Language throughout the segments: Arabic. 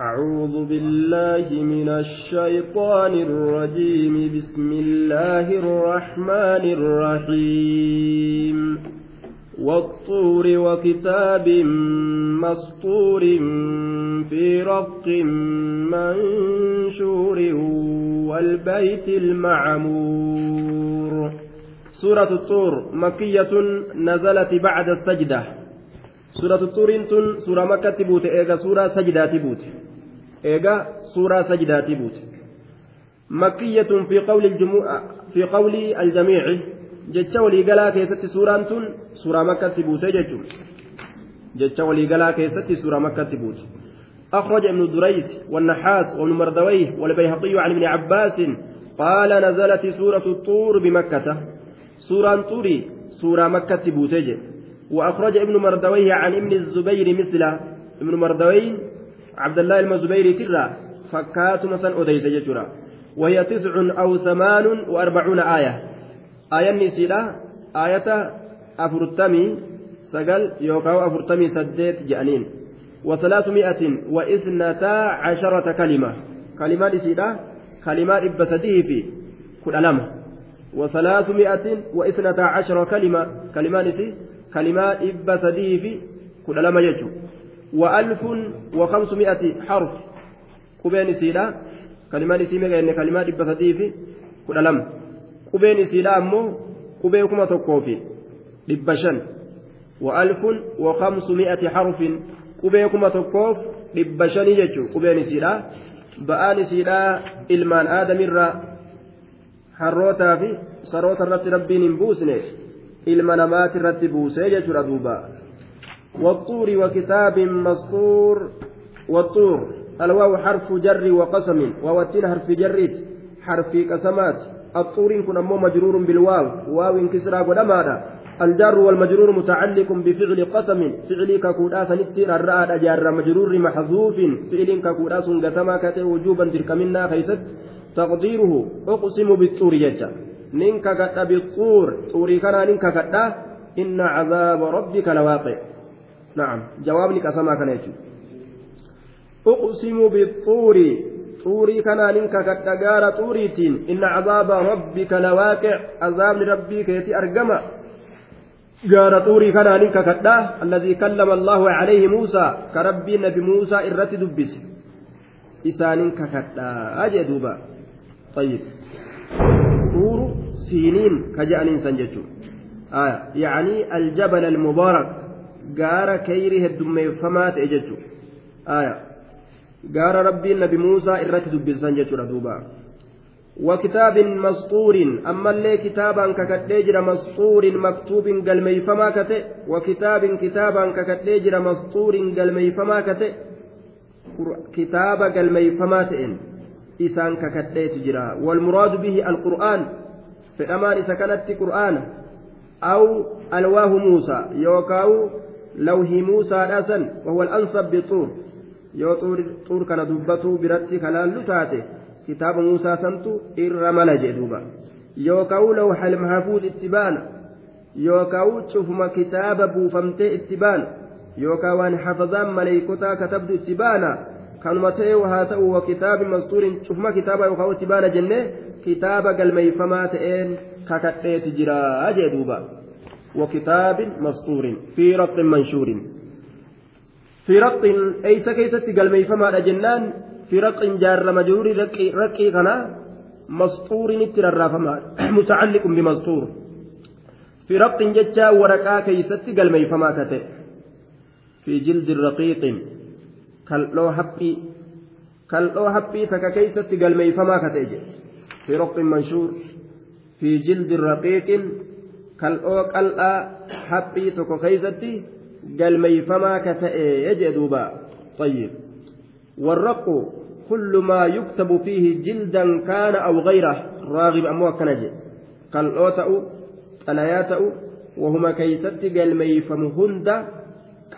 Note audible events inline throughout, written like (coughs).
أعوذ بالله من الشيطان الرجيم. بسم الله الرحمن الرحيم. والطور وكتاب مسطور في رق منشور والبيت المعمور. سورة الطور مكية نزلت بعد السجدة. سورة الطور سورة مكة تبوت إيغا سورة سجدة تبوت. إيغا سورة سجدة تبوت مكية في قول الجموع في قول الجميع jecha waliigalaa keessatti suuraan tun suuraa makkatti buute jechuun jecha waliigalaa keessatti suuraa makkatti buute. أخرج ابن دريس والنحاس وابن مردويه والبيهقي عن ابن عباس قال نزلت سورة الطور بمكة سورة طوري سورة مكة بوتج وأخرج ابن مردويه عن ابن الزبير مثله ابن مردويه عبد الله المزبيري ترى فكات مثلا أديت جترا. وهي تسع أو ثمان وأربعون آية. aayanni isiidha aayata afurtamii sagal yookaan afurtamii saddeet jedhaniin وثلاث مئة وإثنتا عشرة كلمة. كلمات إسيدا كلمات إبسديه في كل ألمة وثلاث مئة وإثنتا عشر كلمة كلمات إسي كلمات إبسديه في كل ألمة يجو. وألف وخمسمائة حرف كبين إسيدا كلمات إسي مغير كلمات إبسديه في كل ammoo qubee kuma tokkoo fi dhibba shan wa'alfun wakamsu mi'ati harfin qubee kuma tokkoof dhibba shanii jechuun qubeen isiidha ba'aan isiidha ilmaan aadamirraa harrootaa fi saroota irratti rabbiin hin buusne ilma namaati irratti buusee والطور وكتاب مسطور والطور الواو حرف جر وقسم ووتين حرف جريت حرف قسمات الطور كن أمو مجرور بالواو واو انكسرا قدمانا الجار والمجرور متعلق بفعل قسم فعل ككودا سنتير الرأى جار مجرور محذوف فعل ككودا سنغتما كتئ وجوبا تلك منا خيست تقديره أقسم بالطور يجا كتا بالطور طوري كان كتا إن عذاب ربك لواقع. نعم جوابني كسما كان أقسم بالطور kanaanin kakadha gaara xuuriitiin inna cazaaba rabbika lawaaqic azaabni rabbii keeti argama gaara xuurii kanaanin kakadha alladii kallama allahu calayhi muusaa ka rabbii nabi muusaa irratti dubbise isaanin kakadhaa jee duuba طيب طور سينين كجأنين سنجتشو آية يعني الجبل المبارك كيره الدمي فمات اجتشو آية gaara rabbiin nabi muusaa irratti dubbisan jechuudha duuba. وكتاب مسطور أما اللي كتابا ككتجر مسطور مكتوب قلميفما كتئ وكتاب كتابا ككتجر مسطور قلميفما كتئ كتاب قلميفما تئن إسان ككتئ تجرا والمراد به القرآن في الأمان إذا كانت قرآن أو ألواه موسى يوكاو لوه موسى الأسن وهو الأنصب بطور yoo xuur kana dubbatuu biratti kalaallu taate kitaaba muusaa santu irra mala jee duuba yookaan lawxal mahfuuz itti baana yookaan cufuma kitaaba buufamtee itti baana yookaan waan hafazaan maleeykotaa katabdu itti baana kanuma ta'e haa ta'u wa kitaabi mastuuriin cufuma kitaaba yookaan itti baana jennee kitaaba galmeeyfamaa ta'een kakadheeti jira jee duuba وكتاب مسطور في رق منشور. في رق أيس كيست قلمي فما جنان في رق جار مجرور رقي رقي كنا مسطور نتر فما (clears throat) متعلق بمسطور في رق جتا ورقا كيست قلمي فما كته في جلد رقيق كاللو حبي كاللو حبي فك كيست قلمي فما كته في رق منشور في جلد رقيق كاللو قلأ حبي تكو كيستي galmeeyfamaa ka ta'e jee duuba. طيب والرق كل ما يكتب فيه جلدا كان أو غيره راغب أمو كنجي قلعوتأ قلياتأ وهما كيست قلميفم هند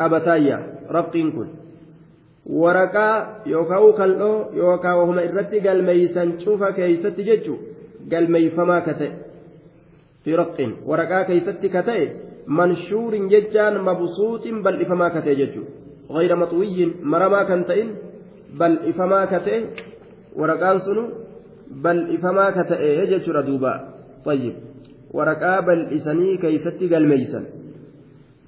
قبتايا رقين كن ورقا يوكاو كالو يوكا وهما إرتي قلميسان شوفا كيست ججو قلميفما كتئ في رق ورقا كيست كتئ منشور ججان مبسوط بل إفما كتي ججو غير مطوي مرما كنتئن bal'ifamaa ka ta'e waraqaan sunu bal'ifamaa ka ta'e jechuudha duuba tayyib waraqaa bal'isanii keeysatti galmeeysan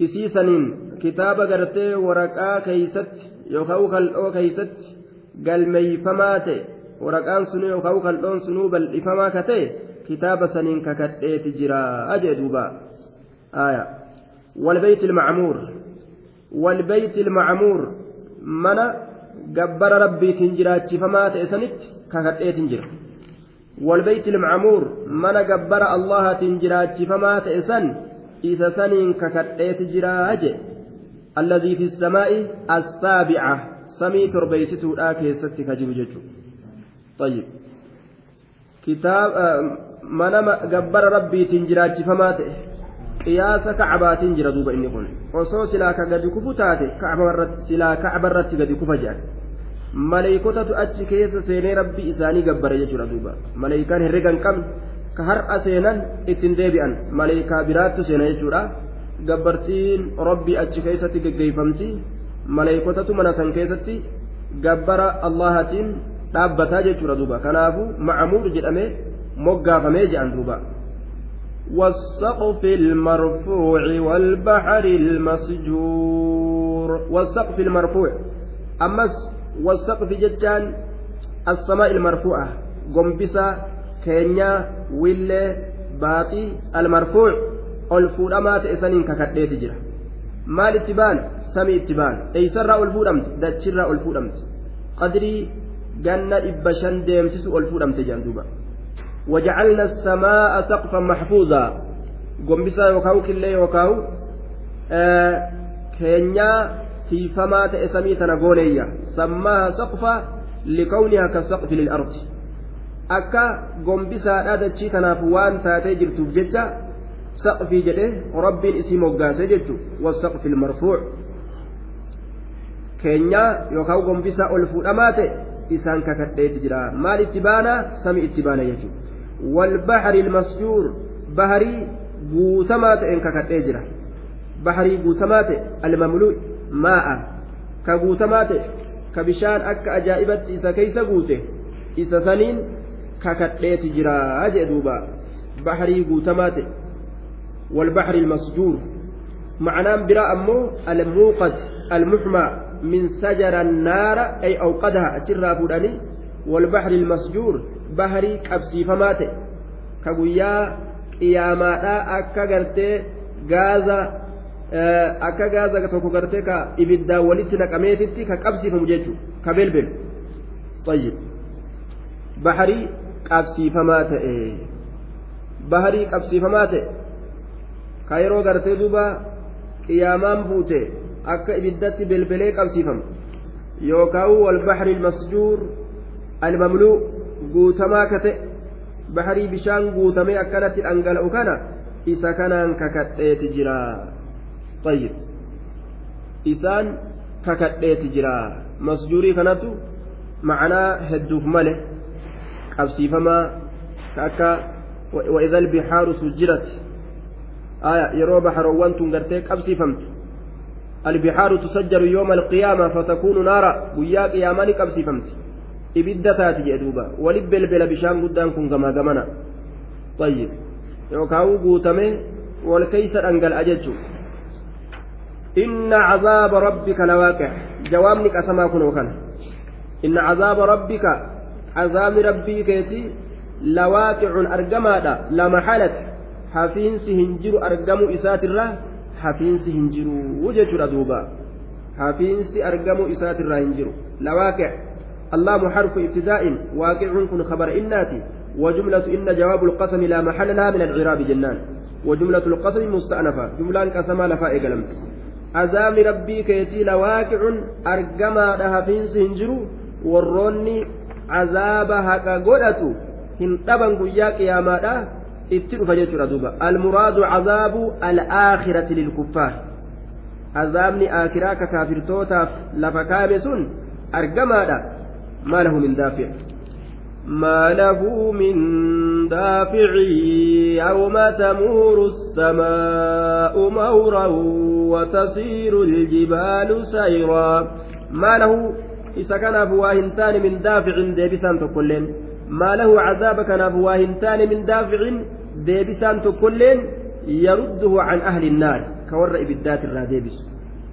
isii saniin kitaaba gartee waraqaa keeysatti yookaan kal'oo keeysatti galmeeyfamaa ta'e waraqaan sunu yookaan kal'oon sunuu bal'ifamaa ka ta'e saniin kakadheeti jira ajee duuba aayaa والبيت المعمور. والبيت المعمور. من gabbara rabbiitiin jiraachifamaa ta'e sanitti kakadheetiin jira والبيت المعمور. من جبر الله تنجرات فما تئسن إذا سنين ككتئت جراج الذي في السماء السابعة. سمي تربيته الآكي ستك طيب. كتاب من manama gabbara rabbiitiin jiraachifamaa ta'e qiyaasa kacbaatiin jira duuba inni kun. Osoo silaa ka gadi kufu taate silaa kacbarratti gadi kufa jedhan maleeykotatu achi keessa seenee rabbii isaanii gabbara jechuudha duuba. Maleeykaan herregan qabne ka har'a seenan ittiin deebi'an. Maleekaa biraattu seena jechuudha gabbartiin rabbii achi keessatti geggeeffamti. Maleeykotatu mana san keessatti gabbara allahatiin dhaabbataa jechuudha duuba. Kanaafu macamuur jedhamee moggaafamee jedhan duuba. والسقف المرفوع والبحر المسجور. والسقف المرفوع. أمس والسقف جتان السماء المرفوعة. قنبسة كينيا ويلي باقي المرفوع. الفودامات إسانين ككتليت جرا maal itti baan samii itti baan eeysarraa ol fuudhamte dachirraa ol fuudhamte qadrii ganna وجعلنا السماء سقفا محفوظا قنبسا يوكاو كله يوكاو آه كينيا في فما تأسمي تنقوليا سماها سقفا لكونها كالسقف للأرض taatee jirtuuf jecha saqfii jedhe rabbiin isii moggaase jechu wasaqfi ilmarfuuc keenyaa yookaan gombisaa ol fuudhamaa ta'e isaan kakadheeti jira maal itti baana sami itti baana jechuudha والبحر المسجور بحري maa'a ka guutamaa ta'e ka bishaan akka ajaa'ibatti isa keeysa guute isa saniin kakadheeti jira jee duuba baharii guutamaa ta'e والبحر المسجور معناه براء أمو الموقد المحمى من سجر النار أي أوقدها أترى فلاني والبحر المسجور baharii qabsiifamaa ta'e ka guyyaa qiyaamaadhaa akka gartee gaaza akka gaaza tokko gartee ka ibiddaan walitti naqameetitti ka qabsiifamu jechuudha ka belbelu tayyib baharii qabsiifamaa ta'e baharii qabsiifamaa ta'e ka yeroo gartee duuba qiyaamaan buute akka ibiddatti belbelee qabsiifamu yookaan wal bahri masjuur almamluu guutamaa kate baharii bishaan guutamee akkanatti dhangala'u kana isa kanaan kakadheeti jira tayyib isaan kakadheeti jira masjuurii kanatu macnaa hedduuf male qabsiifamaa ka akka وإذا البحار سجرت آية يرو بحرون تنغرتي قبسي فهمت البحار تسجر يوم القيامة فتكون نارا ويا قياماني قبسي فهمت ibidda taati jee duuba walit belbela bishaan guddaan kun gamaa gamana tayyib yookaan guutame wal keeysa dhangala'a jechuu inna cazaaba rabbika lawaaqic jawaabni qasamaa kunoo kana inna cazaaba rabbika cazaabni rabbii keeti lawaaqicun argamaadha lama halat hafiinsi hin jiru argamu isaatirraa hafiinsi hin jiru jechuudha duuba hafiinsi argamu isaatirraa hin jiru lawaaqic اللام حرف ابتداء واقع كن خبر إناتي وجملة إن جواب القسم لا محل لها من العراب جنان. وجملة القسم مستأنفة جملة قسم لفاء قلم عذاب ربي كيتي لواقع أرقما لها في سنجرو وروني عذاب هكا قدتو هنطبا قياك يا مادا اتلو فجيتو ردوبا. المراد عذاب الآخرة للكفار. عذابني آخرة كافرتوتا لفكابسون أرقما ما له من دافع ما له من دافع يوم تمور السماء مورا وتسير الجبال سيرا ما له daaficin deebisaan tokkolleen maa lahu cazaaba kanaaf waa hin taane min daaficin deebisaan tokkolleen yarudduhu can ahli innaari ka warra ibiddaat irraa deebisu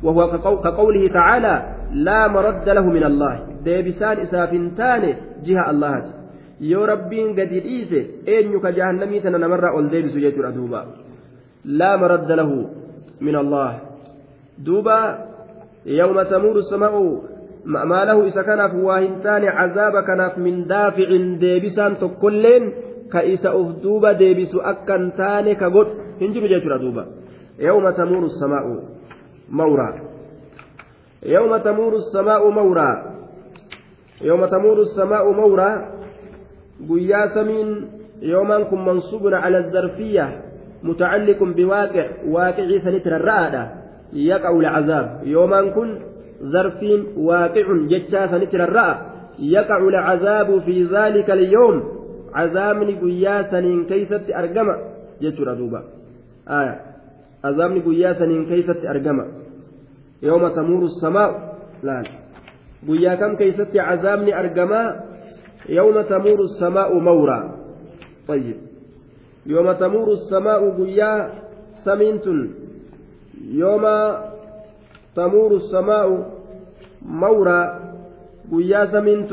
وهو كقوله تعالى لا مرد له من الله ديبسان إسافنتان جهة الله yoo rabbiin gadi dhiise eenyu ka jahannamii tana namarraa ol deebisu jechuudha duuba laa maradda lahu min allah duuba yawma tamuuru samaa'u maa lahu isa kanaaf waa hin taane cazaaba kanaaf min daaficin deebisaan tokkolleen ka isa uf duuba deebisu akkan taane ka godhu hin jiru jechuudha duuba yawma tamuuru samaa'u mawraa yawma tamuuru samaa'u mawraa yawma tamuuru samaa'u mawraa guyyaa samiin yoomaan kun mansuubun cala zarfiyya mutacalliqun biwaaqi waaqicii sanitti rarra'aadha yaqa'u lcazaab yoomaan kun zarfiin waaqicun jechaa sanitti rarra'a yaqa'u lcazaabu fi zaalika alyoom cazaabni guyyaa saniin keeysatti argama jechuudha duuba azaabni guyyaa saniin keeysatti argama yooma tamuuru samaa'u laal guyyaa kam keeysatti cazaabni argamaa يوم تمور السماء مورا طيب يوم تمور السماء قيا سمنت يوم تمور السماء مورا قيا سمنت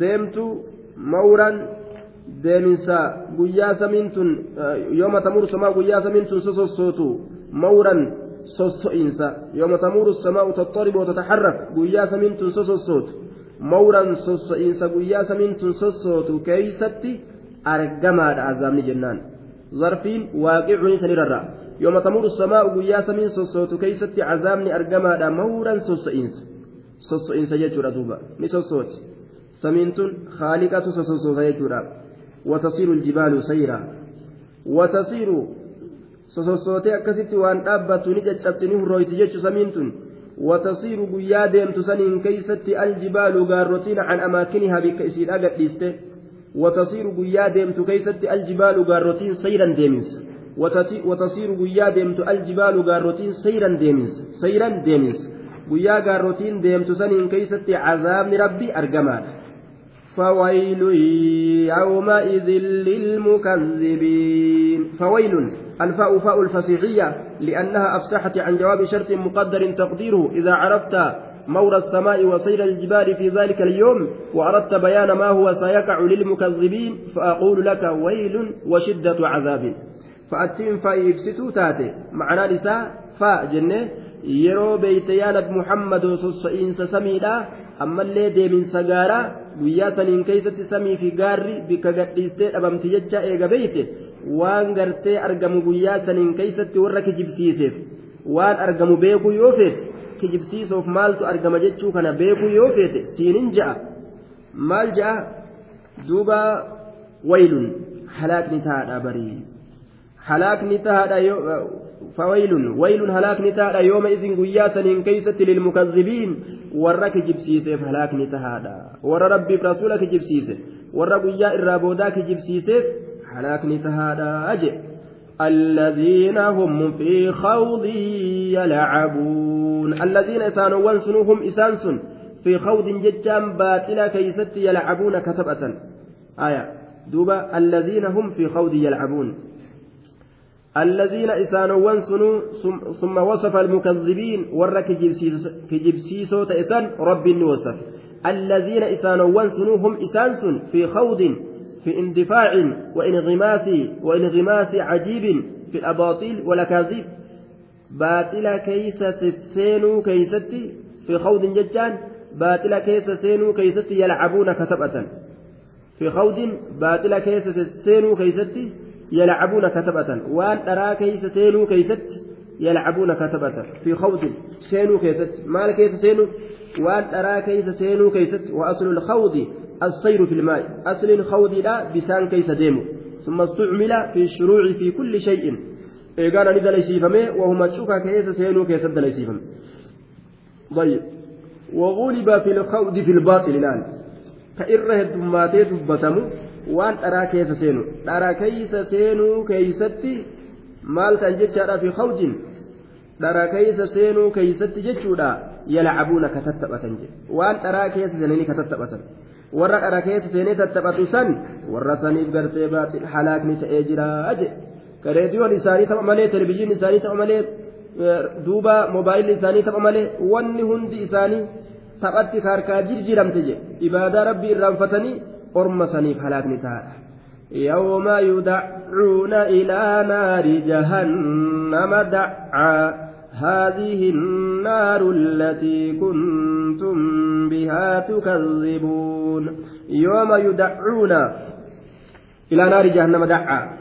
ديمت مورا deeminsa guyyaa samiintun yooma tamuuru samaa guyyaa samiintun sosossootu mawran sosso'insa yooma tamuuru samaa'u taxxaribu watataxarrak guyyaa samiintun sosossootu mawran sosso'iinsa guyyaa samiintun sossootu keeysatti argamaadha azaabni jennaan zarfiin waaqicuni sanirarra yooma tamuuru samaa'u guyyaa samiin sossootu keeysatti azaabni argamaadha mawran sosso'iinsa sosso'iinsa jechuudha duuba ni sossooti samiintun haaliqatu sossoota jechuudha watasiiru ljibaalu sayra watasiiru sosossootee akkasitti waan dhaabbattu ni caccabti ni hurrooyti jechu samiintun وتصير قيا ديمت سنين كيست الجبال غارتين عن أماكنها بك إسير أقديست وتصير قيا ديمت كيست الجبال غارتين سيرا ديمس وتصير قيا ديمت الجبال غارتين سيرا ديمس سيرا ديمس قيا غارتين ديمت سنين كيست عذاب ربي أرجمان فويل يومئذ للمكذبين. فويل الفاء فاء الفسيحية لأنها أفسحت عن جواب شرط مقدر تقديره. إذا عرفت مور السماء وسير الجبال في ذلك اليوم وأردت بيان ما هو سيقع للمكذبين فأقول لك ويل وشدة عذاب. فأتم فإفسسوا تاتي. معنى نساء جنة. yeroo beeyte yaa nabi muhammad sosso'iinsa samiidha ammallee deeminsa gaaraa guyyaa saniin keeysatti samii fi gaarri bikka gadhiistee dhabamti jecha eega beeyte waan gartee argamu guyyaa saniin keeysatti warra kijibsiiseef waan argamu beekuu yoo feete kijibsiisuuf maaltu argama jechuu kana beekuu yoo feete siinin ja'a. Maal ja'a? Duuba waylun. Halaakni tahaadha barii halaakni tahaadha فويل ويل هلاك نتادا يوم إذن قياسا كيست للمكذبين ورك جبسيس هلاك نتادا ور ربي برسولك جبسيس ور قيا الرابوداك جبسيس هلاك نتادا أجئ الذين هم في خوض يلعبون. الذين إسانوا وانسنوهم إسانس في خوض ججام باطلا كيست يلعبون كتبة آية. دوبا. الذين هم في خوض يلعبون. الذين إسانوا سنو ثم وصف المكذبين ور كجبسيسو تئسان رب وصف الذين إسانوا سنو هم إسانس في خوض في اندفاع وانغماس وانغماس عجيب في الأباطيل والأكاذيب. باطل كيس سينو كيستي في خوض ججان باطل كيس سينو كيستي يلعبون كتبة في خوض باطل كيس سينو كيستي يلعبون كتبة وأن أرى كيس سينو كيست يلعبون كتبة في خوض سينو كيست. مال كيس سينو؟ وأن أرى كيس سينو كيست. وأصل الخوض السير في الماء. أصل الخوض لا بسان كيس ديمو. ثم استعمل في الشروع في كل شيء. إيقانا ندى ليسيفمي وهما تشوكا كيس سينو كيس ليسيفم طيب. وغلب في الخوض في الباطل. الآن كإره الدماتي دبتمو waan dharaa keessa seenu dhara keeysa seenuu keeysatti maal tan jechaadha fi khawjin dhara keeysa seenuu keeysatti jechuudha yalcabuuna ka tattaphatan jedhe waan dharaa keessa seenanii ka tattaphatan warra dhara keessa seenee tattaphatu san warra saniif gartee baaxil halaakni ta'ee jiraa jedhe ka reediyoon isaanii tapha malee televizyiin isaanii tapha malee duuba moobaayilli isaanii tapha malee wanni hundi isaanii taphatti kaarkaa jirjiramte jedhe ibaadaa rabbii irraanfatanii saniif halaakni ta'aadha. يوم يدعون إلى نار جهنم دعا هذه النار التي كنتم بها تكذبون يوم يدعون إلى نار جهنم دعا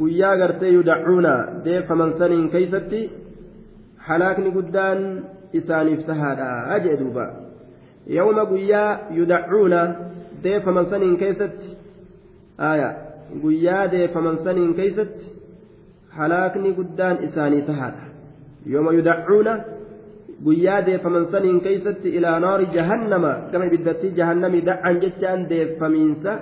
guyyaa gartee yudacuuna deeffaman saniin keeysatti halaakni guddaan isaaniif tahaadha jee duuba yawma guyyaa yudacuuna deeffaman saniin keeysatti aya guyyaa deeffaman saniin keeysatti halaakni guddaan isaanii tahaadha yooma yudacuuna guyyaa deeffaman saniin keeysatti ilaa naari jahannama gama ibiddattii jahannami da'an jechaan deeffamiinsa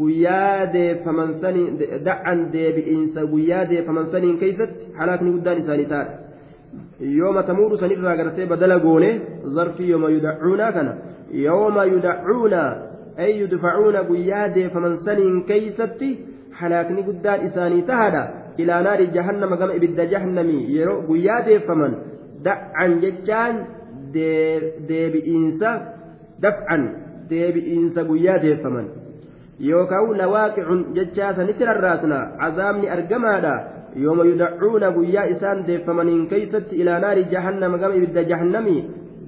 guyyaa deeffaman sanii da'an deebi'iinsa guyyaa deeffaman saniin keeysatti halaakni guddaan isaanii taadha yooma tamuudhu sanirraa gartee badala goone zarfii yooma yudacuuna kana yooma yudacuuna ay yudfacuuna guyyaa deeffaman saniin keeysatti halaakni guddaan isaanii tahadha ilaa naari jahannama gama ibidda jahannamii yeroo guyyaa deeffaman da'an jechaan deebi'iinsa daf'an deebi'iinsa guyyaa deeffaman yookaan lawaaqicun jechaa sanitti rarraasna cazaabni argamaadha yooma yudacuuna guyyaa isaan deeffamaniin keeysatti ilaa naari jahannama gama ibidda jahannamii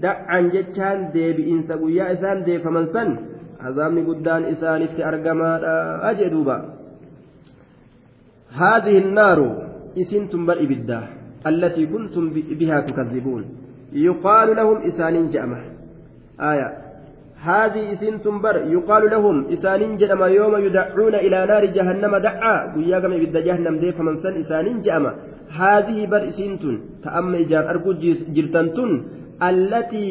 da'an jechaan deebi'iinsa guyyaa isaan deeffaman san cazaabni guddaan isaanitti argamaadha ajee duuba هذه النار إسنتم بل إبدا التي كنتم بها تكذبون يقال لهم إسان جأمة آية هذه إسنتم بر يقال لهم إسان جأمة يوم يدعون إلى نار جهنم دعا قياكم إبدا جهنم ديف من سن إسان جأمة هذه بر إسنتن تأمى إجار أرجو جرتنتن التي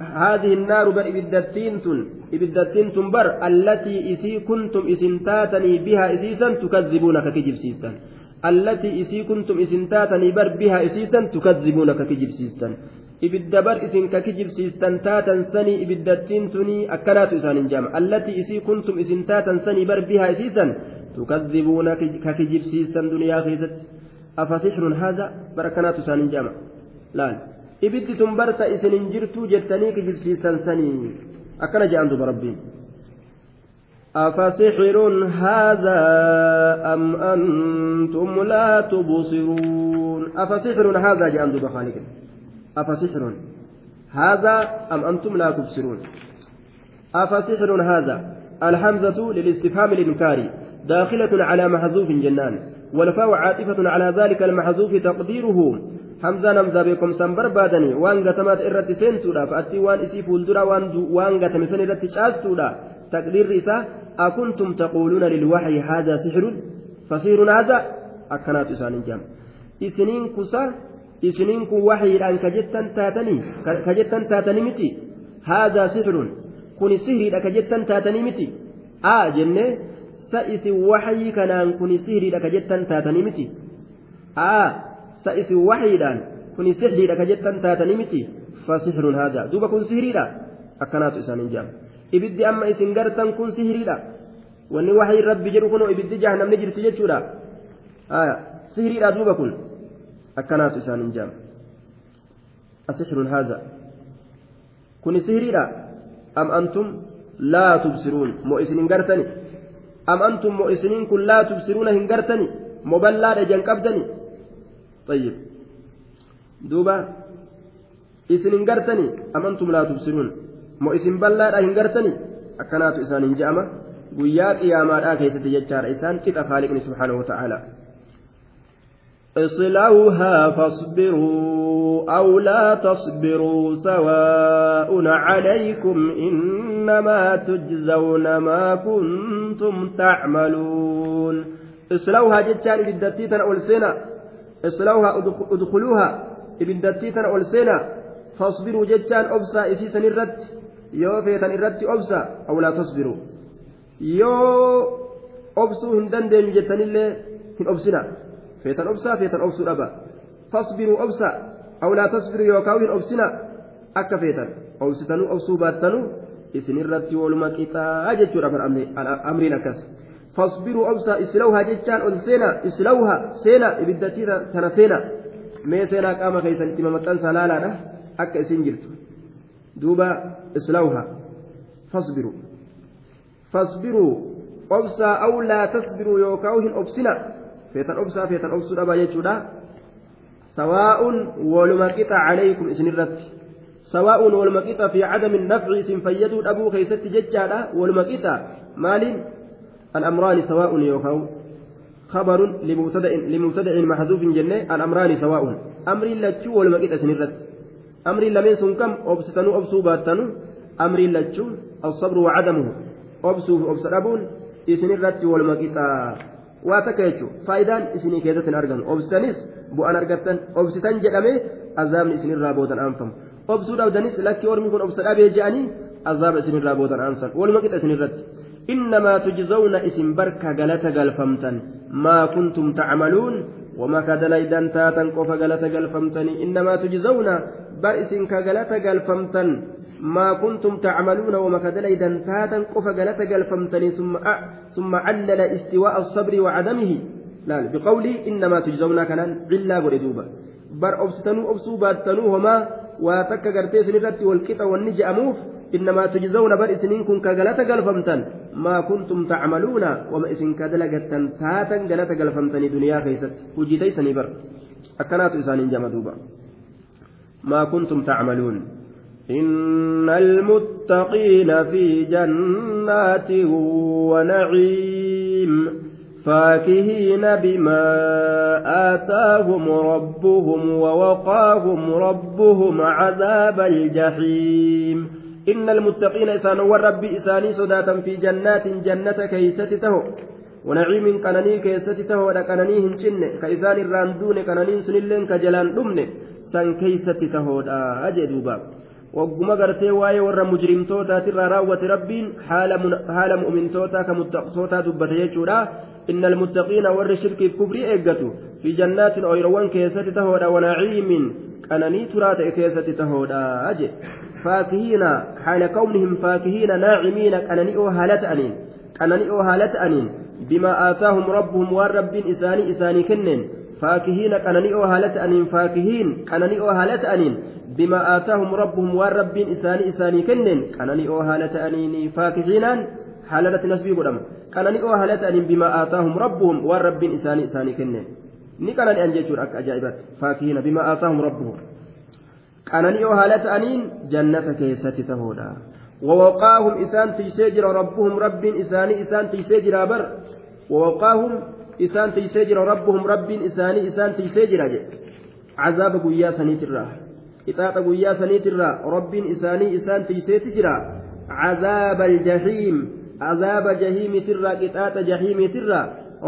هذه النار بر إبدتينتن إبدتينتن بر التي إسي كنتم إسنتاتني بها إسيسا تكذبون ككجب سيسا التي إسي كنتم إسنتاتني بر بها إسيسا تكذبون ككجب سيسا إبد بر إسن ككجب سيسا تاتا سني إبدتينتني أكنات إسان جامع التي إسي كنتم إسنتاتا سني بر بها إسيسا تكذبون ككجب سيسا دنيا خيست أفسحر هذا بركنات إسان جامع لا ibiddi tun barsa isin hin jirtuu jettanii kijibsiisan sanii. Akkana jedhan duba rabbiin. أفسحر هذا أم أنتم لا تبصرون أفسحر هذا جاء عند خالق أفسحر هذا أم أنتم لا تبصرون أفسحر هذا الحمزة للاستفهام الإنكاري داخلة على محذوف جنان والفاء عاطفة على ذلك المحذوف تقديره hamzaan hamzaa beekumsaan barbaadanii waan gatamaa irratti seentuudha fa'aatti waan isii fuuldura waan gatame san irratti caastuudha taqdiirri isaa akuntum taquuluuna lilwaxyi haadaa sixirun fasiirun haadaa akkanaatu isaanin jaama isiniin kusa isiniin kun waxyiidhaan ka jettan taatanii miti haadaa sixirun kuni sihriidha ka jettan taatanii miti aa jennee sa isin waxyii kanaan kuni sihriidha ka jettan taatanii miti aa sa isin waxiidhaan kuni sixriidha ka jettan taatanii miti fasixrun haada duuba kun sihriidha akkanaatu isaaniin jaama ibiddi amma isin gartan kun sihriidha wanni waxii rabbi jedhu kunoo ibiddi jahannamni jirti jechuudha sihriidha duuba kun haada kuni sihriidha am antum laa tubsiruun moo isin hin gartani am antum moo isiniin kun laa tubsiruuna hin gartani moo ballaadha jan qabdani طيب دوبا إسن انقرتني أم أنتم لا تبصرون مو إسن بلا لا انقرتني أكنات إسان انجامة قياك يا ما لا كيست يجار إسان كتا خالقني سبحانه وتعالى اصلوها فاصبروا أو لا تصبروا سواء عليكم إنما تجزون ما كنتم تعملون. اصلوها جتان بالدتيتنا أولسنا اصلوها أدخلوها ابدتيتن أولسينا. فاصبروا جتان أبسا إسيسا الرد. يو فيتن الرد أبسا أو لا تصبروا. يو أبسوا هندن دين جتان اللي هن أبسنا فيتن أبسا فيتن أبسوا أبا فاصبروا أبسا أو لا تصبروا يو كاوين أبسنا akka feetan obsitanuu obsuu baattanuu isinirratti waluma qixaa jechuudha amriin akkas fasbiruu obsaa islawhaa jechaan ol seenaa islawhaa seenaa ibiddatii tana seenaa mee seenaa qaama keessanitti mamaxxansa laalaadha akka isin jirtu duuba islawhaa fasbiruu fasbiruu obsaa aw laa tasbiruu yookaan hin obsina feetan obsaa feetan obsuu dhabaa jechuudha sawaa'un waluma qixa calaykum isinirratti sawaa'un waluma qixa fi cadami nafci isin fayyaduu dhabuu keessatti jechaadha waluma qixa maaliin الأمران سواء يوكاو خبر لمبتدأ لمبتدأ محذوف جنة الأمران سواء أمر لتشو والمقيت سنرت أمر لمن سنكم أبستنو أبسو باتنو أمر لتشو الصبر وعدمه أبسو أبسرابون إسنرت والمقيت واتكيتشو فايدان إسني كيدة أرغن أبستنس بؤن أرغتن أبستن جدامي أزام إسنر رابوتا أنفم أبسو داودنس لكي ورمي كن أبسرابي جاني أزام إسنر رابوتا أنسان والمقيت سنرت إنما تجزون اسم بركة غلطة غلفمتن ما كنتم تعملون وما كدليدان تاتن قف غلطة غلفمتن إنما تجزون بر اسم كغلطة غلفمتن ما كنتم تعملون وما كدليدان تاتن قف غلطة غلفمتن ثم أ... ثم علل استواء الصبر وعدمه لا بقولي إنما تجزون كان إلا بردوبا بر أبستنوا أبسوا باتنوا وما واتك غرتيس نرتي والكتا والنجأ أموف إنما تجزون بر إسنين كن كغلة قلفمتن ما كنتم تعملون وما إسن كدلقة تاتا غلة قلفمتن دنيا خيست وجيتي سنبر أكنات إسان جمدوبا ما كنتم تعملون. إن المتقين في جنات ونعيم فاكهين بما آتاهم ربهم ووقاهم ربهم عذاب الجحيم. إن المتقين إسان والرب إساني صداتا في جنات جنة كيست تهو ونعيم كنني كيست تهو كنني هنشن كإسان الراندون كنني سنلين كجلان دمن سن كيست تهو أجدوبا wagguma gartee waa'ee warra mujrimtootaatirraa raawwate rabbiin haala mu'mintootaa ka muttaqsootaa dubbate jechuudha inna almuttaqiina warri shirkiif kufrii eeggatu fi jannaatin oyroowwan keessatti tahoodha wanaciimin qananii turaa ta'e keessatti tahoodha je faakihiina haala kawnihim faakihiina naacimiina qanani'oo haala ta'aniin qanani'oo haala ta'aniin bimaa aataahum rabbuhum waan rabbiin faakihiina qanani'oo haala ta'aniin faakihiin qanani'oo haala ta'aniin بما آتاهم ربهم والربين إساني إساني كنن أو هالة أنيني فاكهينان حالة نسبي قدام أو هالة أنين بما آتاهم ربهم والربين إساني إساني كنن ni kanani an jechuun akka ajaa'ibaatti faakiina bima aataahum rabbuhum qananii oo haala ta'aniin jannata keessatti tahoodha wawaqaahum isaan tiysee jira rabbuhum rabbiin isaanii isaan tiysee jira bar wawaqaahum isaan tiysee jira rabbuhum rabbiin isaanii isaan tiysee jira jedhe cazaaba guyyaa saniitirraa ixaaxa guyyaa saniitirraa rabbiin isaanii isaan tiyseeti jira cazaaba aljahiim cazaaba jahiimitirraa qixaaxa jahiimitirraa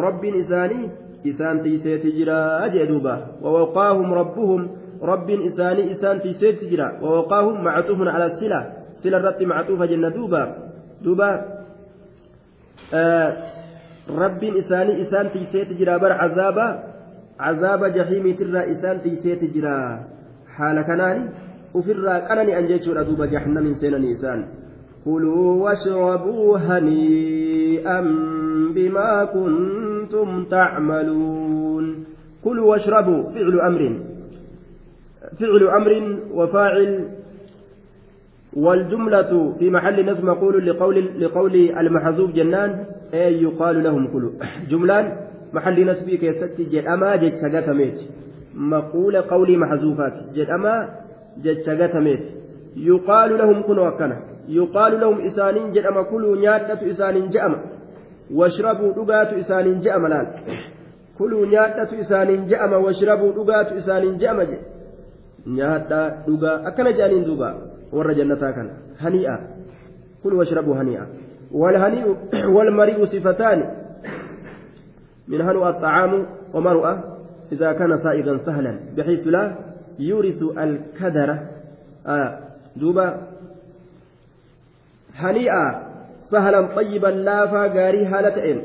rabbiin isaanii isaan tiyseeti jira jee duuba wawaqaahum rabbuhum rabbiin isaanii isaan tiyseeti jira wawaqaahum mactuufun cala sila sila irratti mactuufa jenna duuba duuba rabbiin isaanii isaan tiyseeti jira bar cazaaba cazaaba jahiimitirraa isaan tiyseeti jira haala kanaan ofirraa qanani an jechuudha duuba jahannamin seenanii isaan kuluu washrabuu hanii'an bimaa kuntum tacmaluun kuluu washrabuu ficlu amrin فعل أمر وفاعل والجملة في محل نصب مقول لقول لقول المحذوف جنان أي يقال لهم كلوا. (coughs) جملان محل نصب كيست جدأما جد سجتميت مقول قولي محذوفات جدأما جد سجتميت يقال لهم كنوا وكنا يقال لهم إسانين جدأما كلوا نياتة إسانين جأما واشربوا دقات إسانين جأما لأن (coughs) كلوا نياتة إسانين جأما واشربوا دقات إسانين جأما جد. nyaadhaa dhugaa akkana jedhaniin duuba warra jannataa kana hanii'a kun washrabu hanii'a والهنيء والمريء صفتان من هنوء الطعام ومرؤة إذا كان سائغا سهلا بحيث لا يورث الكدر آه دوبا هنيئا سهلا طيبا لافا غاري هالتين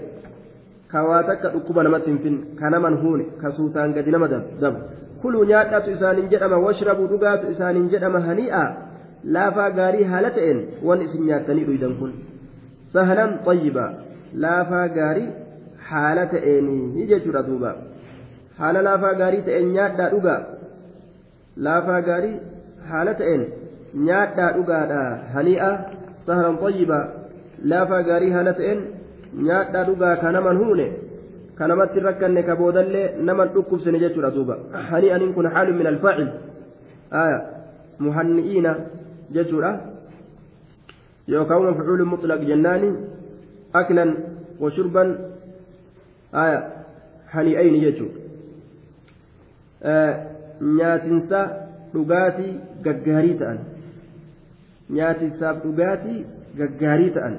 كواتك ركوبا نمتن كان من هون كسوتان قد نمدب دب kuluu nyaadhatu isaaniin jedhama washrabuu dhugaatu isaaniin jedhama hanii'a laafaa gaarii haala ta'een waan isin nyaattanii dhuydan kun sahlan xayyibaa laafaa gaarii haala ta'eenii jechuudha duuba. Haala laafaa gaarii ta'een nyaadhaa dhugaa. Laafaa gaarii haala ta'een nyaadhaa dhugaadha hanii'a sahlan xayyibaa laafaa gaarii haala ta'een nyaadhaa dhugaa ka naman huune ka namatti rakkanne ka boodallee naman dhukkubsine jechuudha duuba. Hanii'aniin kun haalun min alfaacil muhanni'iina jennaani aklan wa shurban aya hani'ayni jechuudha nyaatinsa dhugaatii gaggaarii ta'an nyaatinsaaf dhugaatii gaggaarii ta'an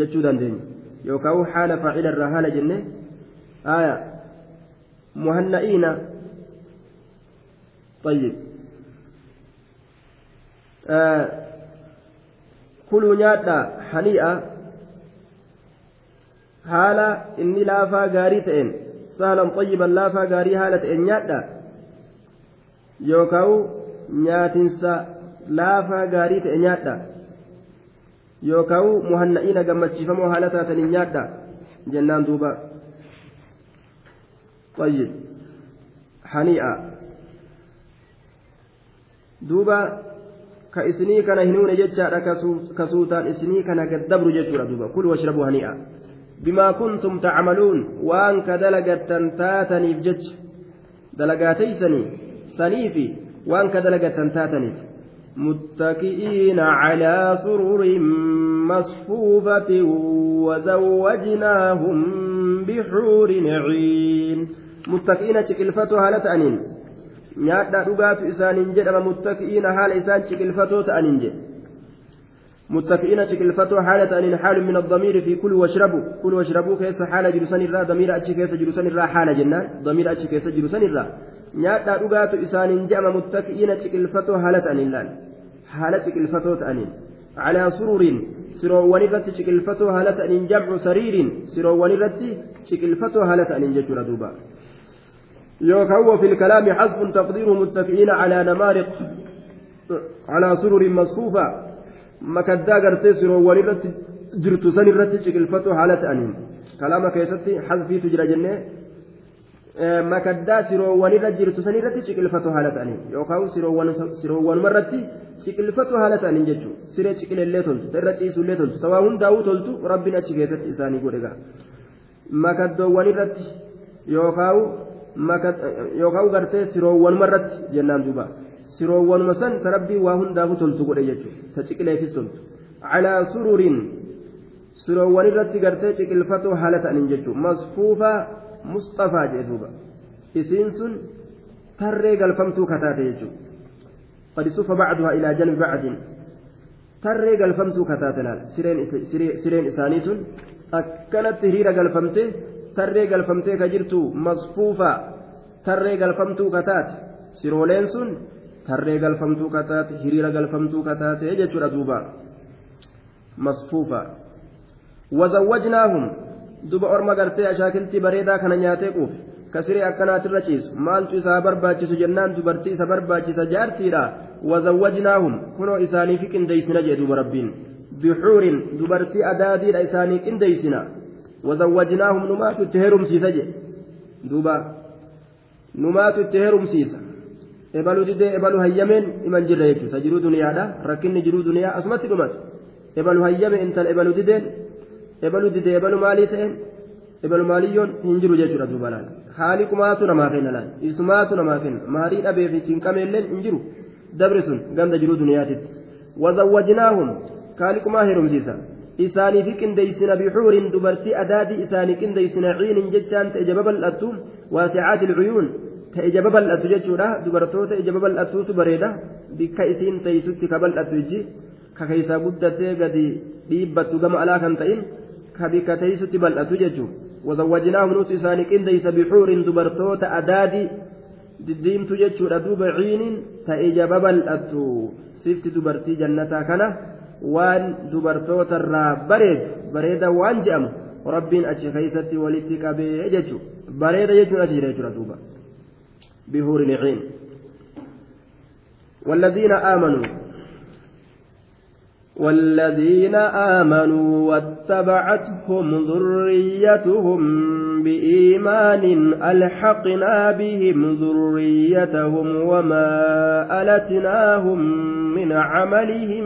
jechuu dandeenya yookaan haala faacila irraa haala jenne aya muhanna'iina طيب haala inni laafaa gaarii ta'een saalan xayyiban laafaa gaarii haala ta'een nyaadhaa yookaan nyaatinsa laafaa gaarii ta'e nyaadhaa yookaan muhanna'iina gammachiifamoo haala taataniin nyaadhaa jennaan duuba طيب hanii'a duuba ka isinii kana hin huune jechaadha ka suutaan isinii kana gaddabru jechuudha duuba kul washrabu hanii'a bimaa kuntum tacmaluun waan ka dalagattan taataniif jecha dalagaataysanii saniifi waan ka dalagattan taataniif متكئين على سرر مصفوفة وزوجناهم بحور عين متكئين شكلفتها لتأنين nyaadhaa dhugaatu isaaniin jedhama muttaki'iina haala isaan ciqilfatoo ta'aniin jedhe. متكئين شكلفتو حالة أن حال من الضمير في كل واشربوا كل واشربوا كيس حالة جلسان الرا ضمير أتش كيس جلسان الرا حالة جنان ضمير أتش كيس جلسان الرا نياتا رغات إسان جأم متكئين شكلفتو حالة أن الله حالة شكلفتو تأنين على سرور سرو ونرت شكلفتو حالة أن جمع سرير سرو ونرت شكلفتو حالة أن ججر دوبا يوكو في الكلام حذف تقديره متكئين على نمارق على سرر مصفوفة makaddaa gartee siroowwan irratti jirtu san irratti ciqilfatu haala ta'aniin kalaama keessatti hazfiitu jira jennee makaddaa siroowwan irra jirtu san irratti ciqilfatu haala ta'aniin yookaan siroowwanuma irratti ciqilfatu haala ta'aniin jechuudha siree ciqileellee toltu ta irra ciisullee toltu ta waa hundaa'uu toltu rabbiin achi keessatti isaanii godhe gaa makaddoowwan irratti yookaan gartee siroowwanuma irratti jennaan duuba. siroowwanuma san ta rabbii waa hundaafu toltu godhe jechuudha ta ciqileefis toltu calaa sururiin siroowwan irratti gartee ciqilfatoo haala ta'aniin jechuudha masfuufaa mustafaa jee duuba isiin sun tarree galfamtuu kataate jechuudha qad sufa bacduhaa ilaa janbi bacdin tarree galfamtuu kataate laal sireen isaanii sun akkanatti hiriira galfamte tarree galfamtee ka jirtu masfuufaa tarree galfamtuu kataate sirooleen sun tarree galfamtuu kataate hiriira galfamtuu kataate jechuudha duuba masfuufa wazawwajnaahum duba orma gartee ashaakiltii bareedaa kana nyaatee quufe kasiree akkanaatirra ciisu maaltu isaa barbaachisu jennaan dubartii isa barbaachisa jaartiidha wazawwajnaahum kunoo isaaniifi qindeeysina jee duba rabbiin bixuurin dubartii adaadiidha isaanii qindeeysina numaatu itti herumsiisa je duuba numaatu itti herumsiisa ebalu didee ebalu hayyameen iman jirra jechuudha jiruu duniyaadha rakkinni jiruu duniyaa asumatti dhumate ebalu hayyame intala ebalu dideen ebalu didee ebalu maalii ta'een ebalu maaliyyoon hin jiru jechuudha duuba laal haali kumaatu namaa kenna laal isumaatu namaa kenna maarii dhabee fi cinqameelleen hin jiru dabri sun ganda jiruu duniyaatitti wazawwajnaahum kaaliqumaa heerumsiisa isaanii fi qindeeysina bixuurin dubartii adaadii isaanii qindeeysina ciinin jechaan ta'e jaba bal'attu waasicaati ilcuyuun ta ija babal'atu jechuudha dubartoota ija babal'atuutu bareeda bikka isiin teeysutti ka bal'atu iji ka keessaa guddatee gadi dhiibbattu gama alaa kan ta'in ka bikka teeysutti bal'atu jechuudha wazawwajnaahum nuti isaanii qindeeysa bixuurin dubartoota adaadii diddiimtu jechuudha duuba ciiniin ta ija babal'atu sifti dubartii jannataa kana waan dubartootarraa bareedu bareeda waan je'amu rabbiin achi keessatti walitti qabee jechuudha bareeda jechuun achi jira jechuudha duuba. بهور عين والذين آمنوا والذين آمنوا واتبعتهم ذريتهم بإيمان ألحقنا بهم ذريتهم وما ألتناهم من عملهم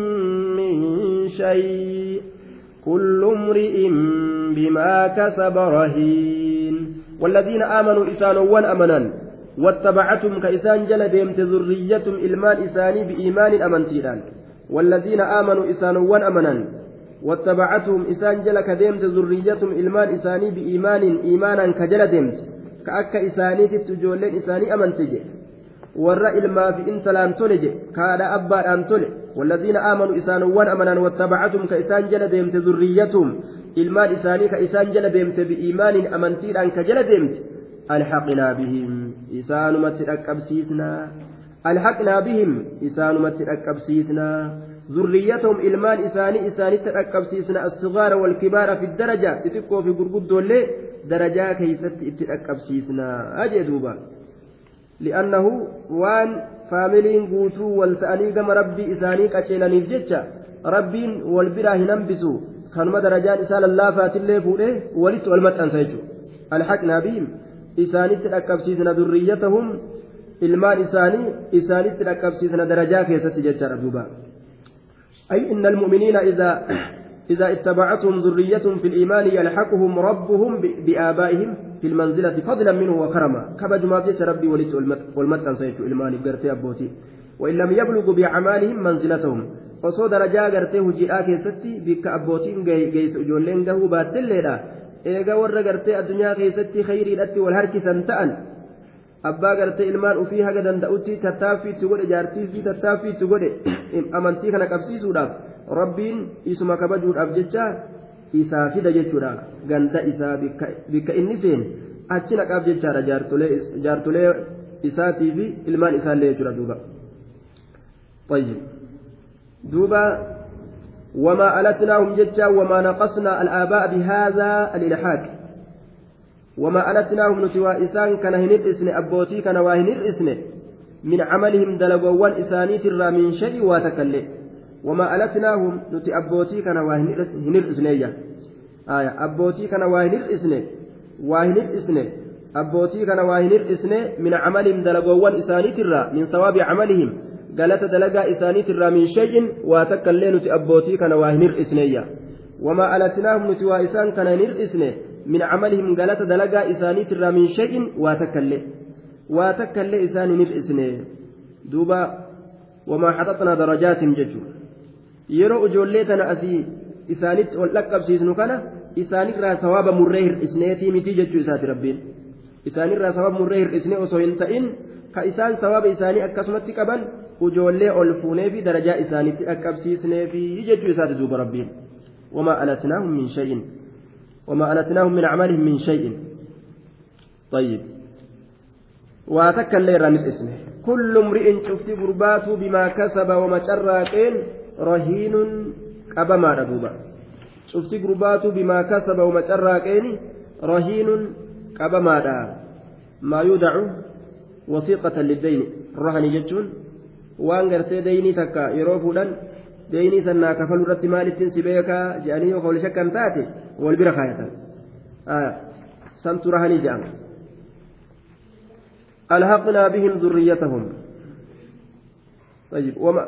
من شيء كل امرئ بما كسب رهين والذين آمنوا إسانوا أمنا واتبعتهم كإسان جل ديمت ذريتهم إلمان إساني بإيمان أمنتيران والذين آمنوا إسانوان أمنا واتبعتهم إسان جل كديمت ذريتهم إلمان إساني بإيمان إيمانا كجل ديمت كأكا إساني تتجولين إساني أمنتج intalaan tole je kaadha abbaadhaan tole walladhiina aamanu isaanowwan amanan wattabacatum ka isaan jala deemte zurriyyatum ilmaan isaanii ka isaan jala deemte bi'iimaanin amantiidhaan ka jala deemte alhaqinaa bihim isaanumatti dhaqqabsiisnaa alhaqnaa bihim isaanumatti dhaqqabsiisnaa ذريتهم إلمان إساني إساني تأكبسيسنا الصغار والكبار في الدرجة تتقوا في قرقود لي درجة كيست تأكبسيسنا أجي دوبا لأنه وان فاميلين قوتوا والتأني كما ربي إساني كتشيلاني جتشا ربين والبرا هننبسوا كانوا درجات إسال الله فاتلي فوله ولت والمت أنسيجوا الحقنا بهم إساني تأكبسيسنا ذريتهم ilmaan isaanii isaanitti dhaqqabsiisna darajaa keessatti jechaadha duuba أي إن المؤمنين إذا إذا اتبعتهم ذريتهم في الإيمان يلحقهم ربهم بآبائهم في المنزلة فضلا منه وكرما كبج ما فيش ربي وليت والمت أنسيت إلمان قرتي أبوتي وإن لم يبلغوا بأعمالهم منزلتهم osoo darajaa gartee hojiidhaa keessatti bikka abbootiin geessu ijoolleen gahuu baattelleedha eega warra gartee addunyaa keessatti khayriidhatti wal harkisan ta'an abbaa gartee ilmaan ufii haga danda'utti tattaaffii itti godhe jaartii fi tattaaffii itti godhe amantii kana qabsiisuudhaaf rabbiin isuma kabajuudhaaf jecha isaa fida jechuudha ganda isaa bikka inni seen achi naqaaf jechaadha jaartolee isaatii fi ilmaan isaallee jechuudha duuba. دوبا وما ألتناهم ججا وما نقصنا الآباء بهذا الإلحاق وما ألتناهم نتوى إسان كان هنر إسن أبوتي كان واهنر إسن. من عملهم دلقوان إساني ترى من شيء واتكلي وما ألتناهم نتي أبوتي كان واهنر إسنية. آية أبوتي كان واهنر إسن. واهنر إسن. أبوتي كان واهنر إسن. من عملهم دلقوان إساني ترى من ثواب عملهم. galata dalagaa isaaniitirraa min shay'in waa takka illee nuti abbootii kana waa hin hir'isneeyya wamaa alatinaahum nuti waa isaan min shay'in waa takka illee waa takka illee isaan hin hir'isne duuba wamaa haxaxnaa darajaatim jechuu yeroo ijoollee tana asii isaanitti ol dhaqqabsiisnu kana isaanirraa sawaaba murree hir'isneetii miti jechuu isaati rabbiin isaanirraa sawaaba murree hir'isnee osoo hin ta'in ka isaan sawaaba isaanii akkasumatti qaban ujoollee ol fuunee fi darajaa isaaniitti dhaqqabsiisnee fi jechuu isaati duuba rabbiin wamaa alatnaahum min shay'in wamaa alatnaahum min camalihim min shay'in طيب واتكل ليرا نفسه كل امرئ شفت قرباته بما كسب وما شراكين رهين قبما دوبا شفت قرباته بما كسب وما شراكين رهين قبما ما يودع وثيقة للدين الرهن جتون waan gartee deynii takka yeroo sannaa kafaluu irratti maalittiin si beekaa jedhanii yoo wal shakkan taate wal bira kaayatan santu rahanii jedhama ألحقنا بهم ذريتهم. طيب وما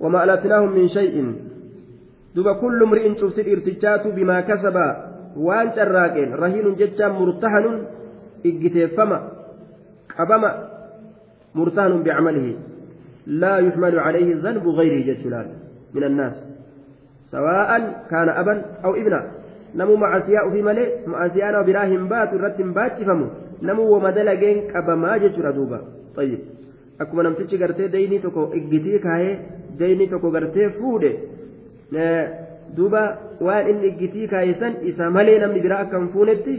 وما ألتناهم من شيء. دوب كل امرئ شفت الارتجات بما كسب. وان شراكين رهين جتا مرتهن إجتيفما قبما مرتهن بعمله. لا يحمل عليه ذنب غيره جلال من الناس سواء كان أبا أو ابنا نمو معسياء في ملئ معسيانا براهم بات رتم بات فمو نمو ومدلقين كبما جتر دوبا طيب gartee deynii tokko iggitii kaayee deynii tokko gartee fuudhe duuba waan inni iggitii kaayee san isa malee namni biraa akka hin fuunetti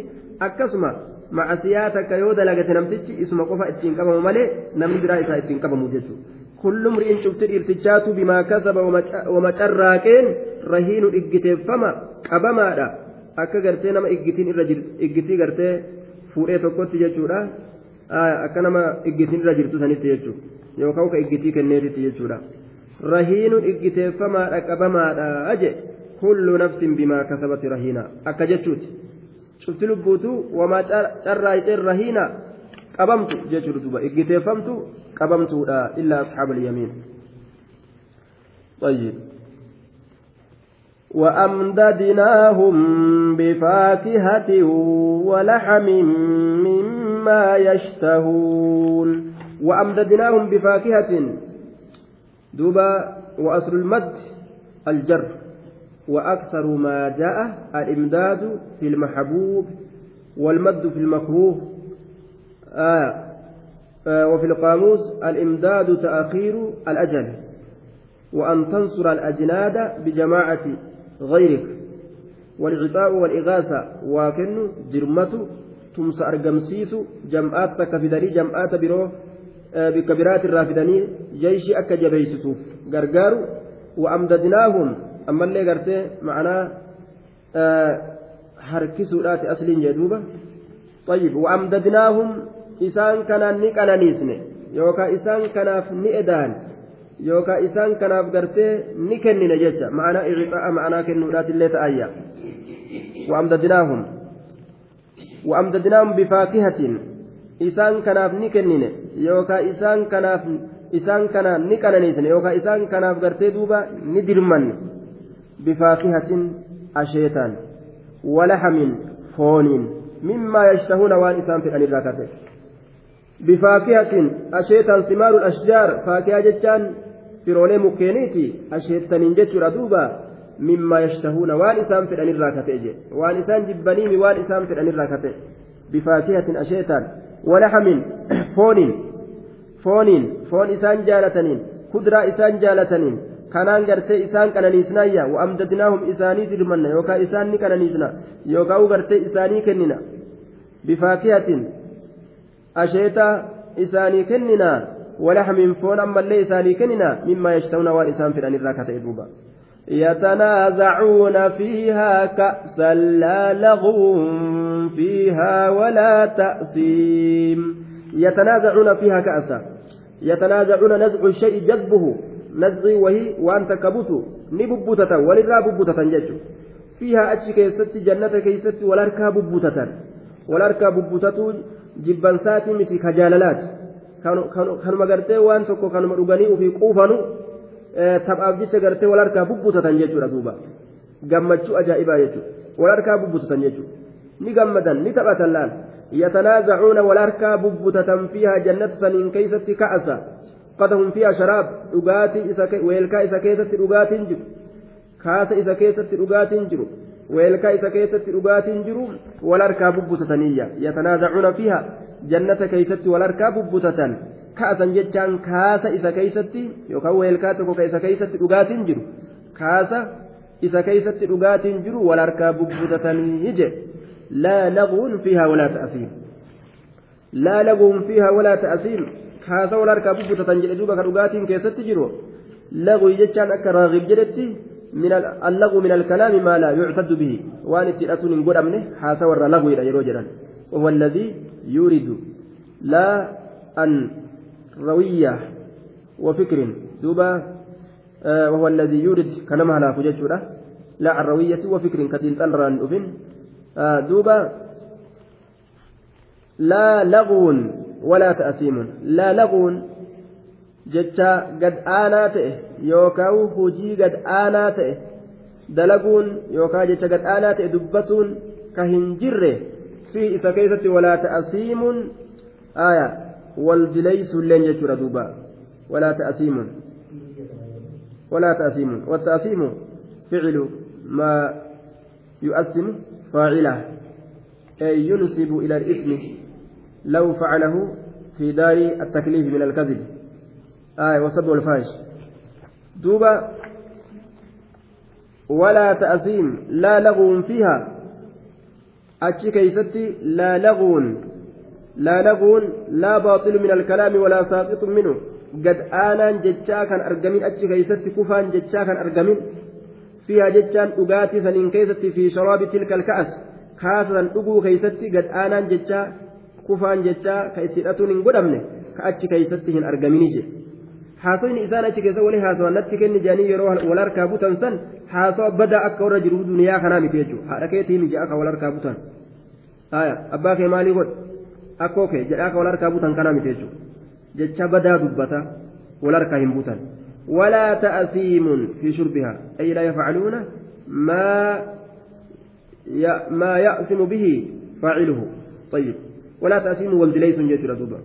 akkasuma macasiyaa takka yoo dalagate namtichi isuma qofa ittiin qabamu malee namni biraa isaa ittiin qabamu jechuudha. كل امرئ شفت الارتجات بما كسب ومشراكين رهين إجتيفما قبما دا akka gartee nama iggitiin irra iggitii gartee fuudhee tokkotti jechuudha akka nama iggitiin irra jirtu sanitti jechuudha yookaan ka iggitii kenneetitti jechuudha rahiinuun iggiteeffamaadha qabamaadha aje kullu nafsin bimaa kasabati rahiina akka jechuuti cufti lubbuutu wamaa carraayixeen rahiina qabamtu jechuudha duuba iggiteeffamtu qabamtuudha illaa asxaaba alyamiin طيب وأمددناهم بفاكهة ولحم مما يشتهون وأمددناهم بفاكهة دوبا وأصل المد الجر وأكثر ما جاء الإمداد في المحبوب والمد في المكروه آه آه وفي القاموس الإمداد تأخير الأجل وأن تنصر الأجناد بجماعة غيرك والعطاء والإغاثة وكن جرمة تمس أرقمسيس جمعات تكفدني جمعات برو آه بكبرات الرافدني جيش أكا جبيسسوف غرغار وأمددناهم أما اللي قرتي معنا harkisuudhaati asliin jedhuuba طيب وأمددناهم isaan kanaan ni qananiisne yookaan isaan kanaaf ni edaan yookaan isaan kanaaf gartee ni kennine jecha. Ma'anaa irriqaa ma'anaa kennuudhaatillee ta'ayya. Wa'amdadinaahum wa'amdadinaahum bifaakihatiin isaan kanaaf ni kennine yookaan isaan kanaaf isaan kana ni qananiisne yookaan isaan kanaaf gartee duuba ni dirmanne. Bifaakihatiin asheetaan walahamin fooniin mimmaa yashtahuuna waan isaan fedhan irraa ka بفاكهة أشيتان ثمار الأشجار فاكهة جتان firoolee mukkeeniiti asheettaniin jechuudha duuba mimmaa yashtahuuna waan isaan fedhan irraa kate je waan isaan jibbaniimi waan isaan fedhan irraa kate bifaakihatin asheetaan walahamin fooniin fooniin foon isaan jaalataniin kudraa isaan jaalataniin kanaan gartee isaan qananiisnaayya wa'amdadnaahum isaanii dirmanna yookaan isaan ni qananiisna yookaan gartee isaanii kennina bifaakihatin asheeta isaanii kennina ولحم فون أما اللي إساني كننا مما يشتون وان إسان في الأنير راكة يتنازعون فيها كأسا لا لغو فيها ولا تأثيم يتنازعون فيها كأسا يتنازعون نزع الشيء جذبه نزعي وهي وأنت كبوت نببوتة وللرا ببوتة جج فيها أتش كيست جنة كيست ولاركا ببوتة ولاركا ببوتة جبنسات متي كجاللات kanuma gartee waan tokko kanuma dhuganii ofii quufanu taphaaf jecha gartee wal harkaa bubbutatan jechuudha duuba gammachuu ajaa'ibaa jechuudha wal harkaa bubbutatan jechuudha ni gammadan ni taphatan laal yatanaazacuuna wal harkaa bubbutatan fiihaa jannata saniin keeysatti ka'asa qadahum fiihaa sharaab dhugaatii isa weelkaa isa keessatti dhugaatiin jiru kaasa isa keessatti dhugaatiin jiru weelkaa isa keessatti dhugaatiin jiru wal harkaa bubbutataniiyya yatanaazacuuna fiihaa jannata keeysatti wal harkaa bubbutatan ka'asan jechaan kaasa isa keeysatti yookaan weelkaa tokko ka isa keeysatti dhugaatiin jiru kaasa isa keeysatti dhugaatiin jiru wal harkaa bubbutatanii je laa laguun fiihaa walaa ta'asiim laa laguun fiihaa walaa ta'asiim kaasa wal harkaa bubbutatan jedhe duuba ka dhugaatiin keessatti jiru laguu jechaan akka raagib jedhetti من اللغو من الكلام ما لا يعتد به. وان اتئتون قد أمنه حاسا ور لغو إلى يروجرا وهو الذي يورد لا أن روية وفكر دوبا آه وهو الذي يورد كلمة لا فججرة لا عن روية وفكر كتين تلران أبن. آه دوبا لا لغو ولا تأثيم. لا لغو jecha gad aanaa ta'e yookaan hojii gad aanaa ta'e dalaguun yookaan jecha gad aanaa ta'e dubbatuun ka hin jirre في إذا كيست ولا تأثيم آية والجليس اللين يجور دوبا ولا تأثيم ولا تأثيم والتأثيم فعل ما يؤثم فاعله أي ينسب إلى الإثم لو فعله في دار التكليف من الكذب آية وصد الفاش دوبا ولا تأثيم لا لغو فيها laguun laa laguun laa baaxilu min alkalaami walaa saaqixu minhu gad aanaan jechaa kan argamin achi keeysatti kufaan jechaa kan argamin fiihaa jechaan dhugaatii saniin keessatti fi sharaabi tilka alka'as kaasan dhuguu keeysatti gad aanaan jechaa kufaan jechaa ka itti hidhatuun hin godhamne ka achi keeysatti hin argamini je haasoyni isaan achi keessa wali haasawan natti kenni jedhanii yeroo wal harkaa butan san haasawa badaa akka warra jiru duniyaa kanaa miti jechuudha haadha keetii miti akka wal harkaa butan abbaa kee maalii godhe akkoo kee jedhaa akka wal harkaa butan kanaa miti jechuudha jecha badaa dubbata wal harkaa hin butan ولا تأثيم في شربها أي لا يفعلون ما ما يأثم به فاعله طيب ولا تأثيم والدليس جيت دوبا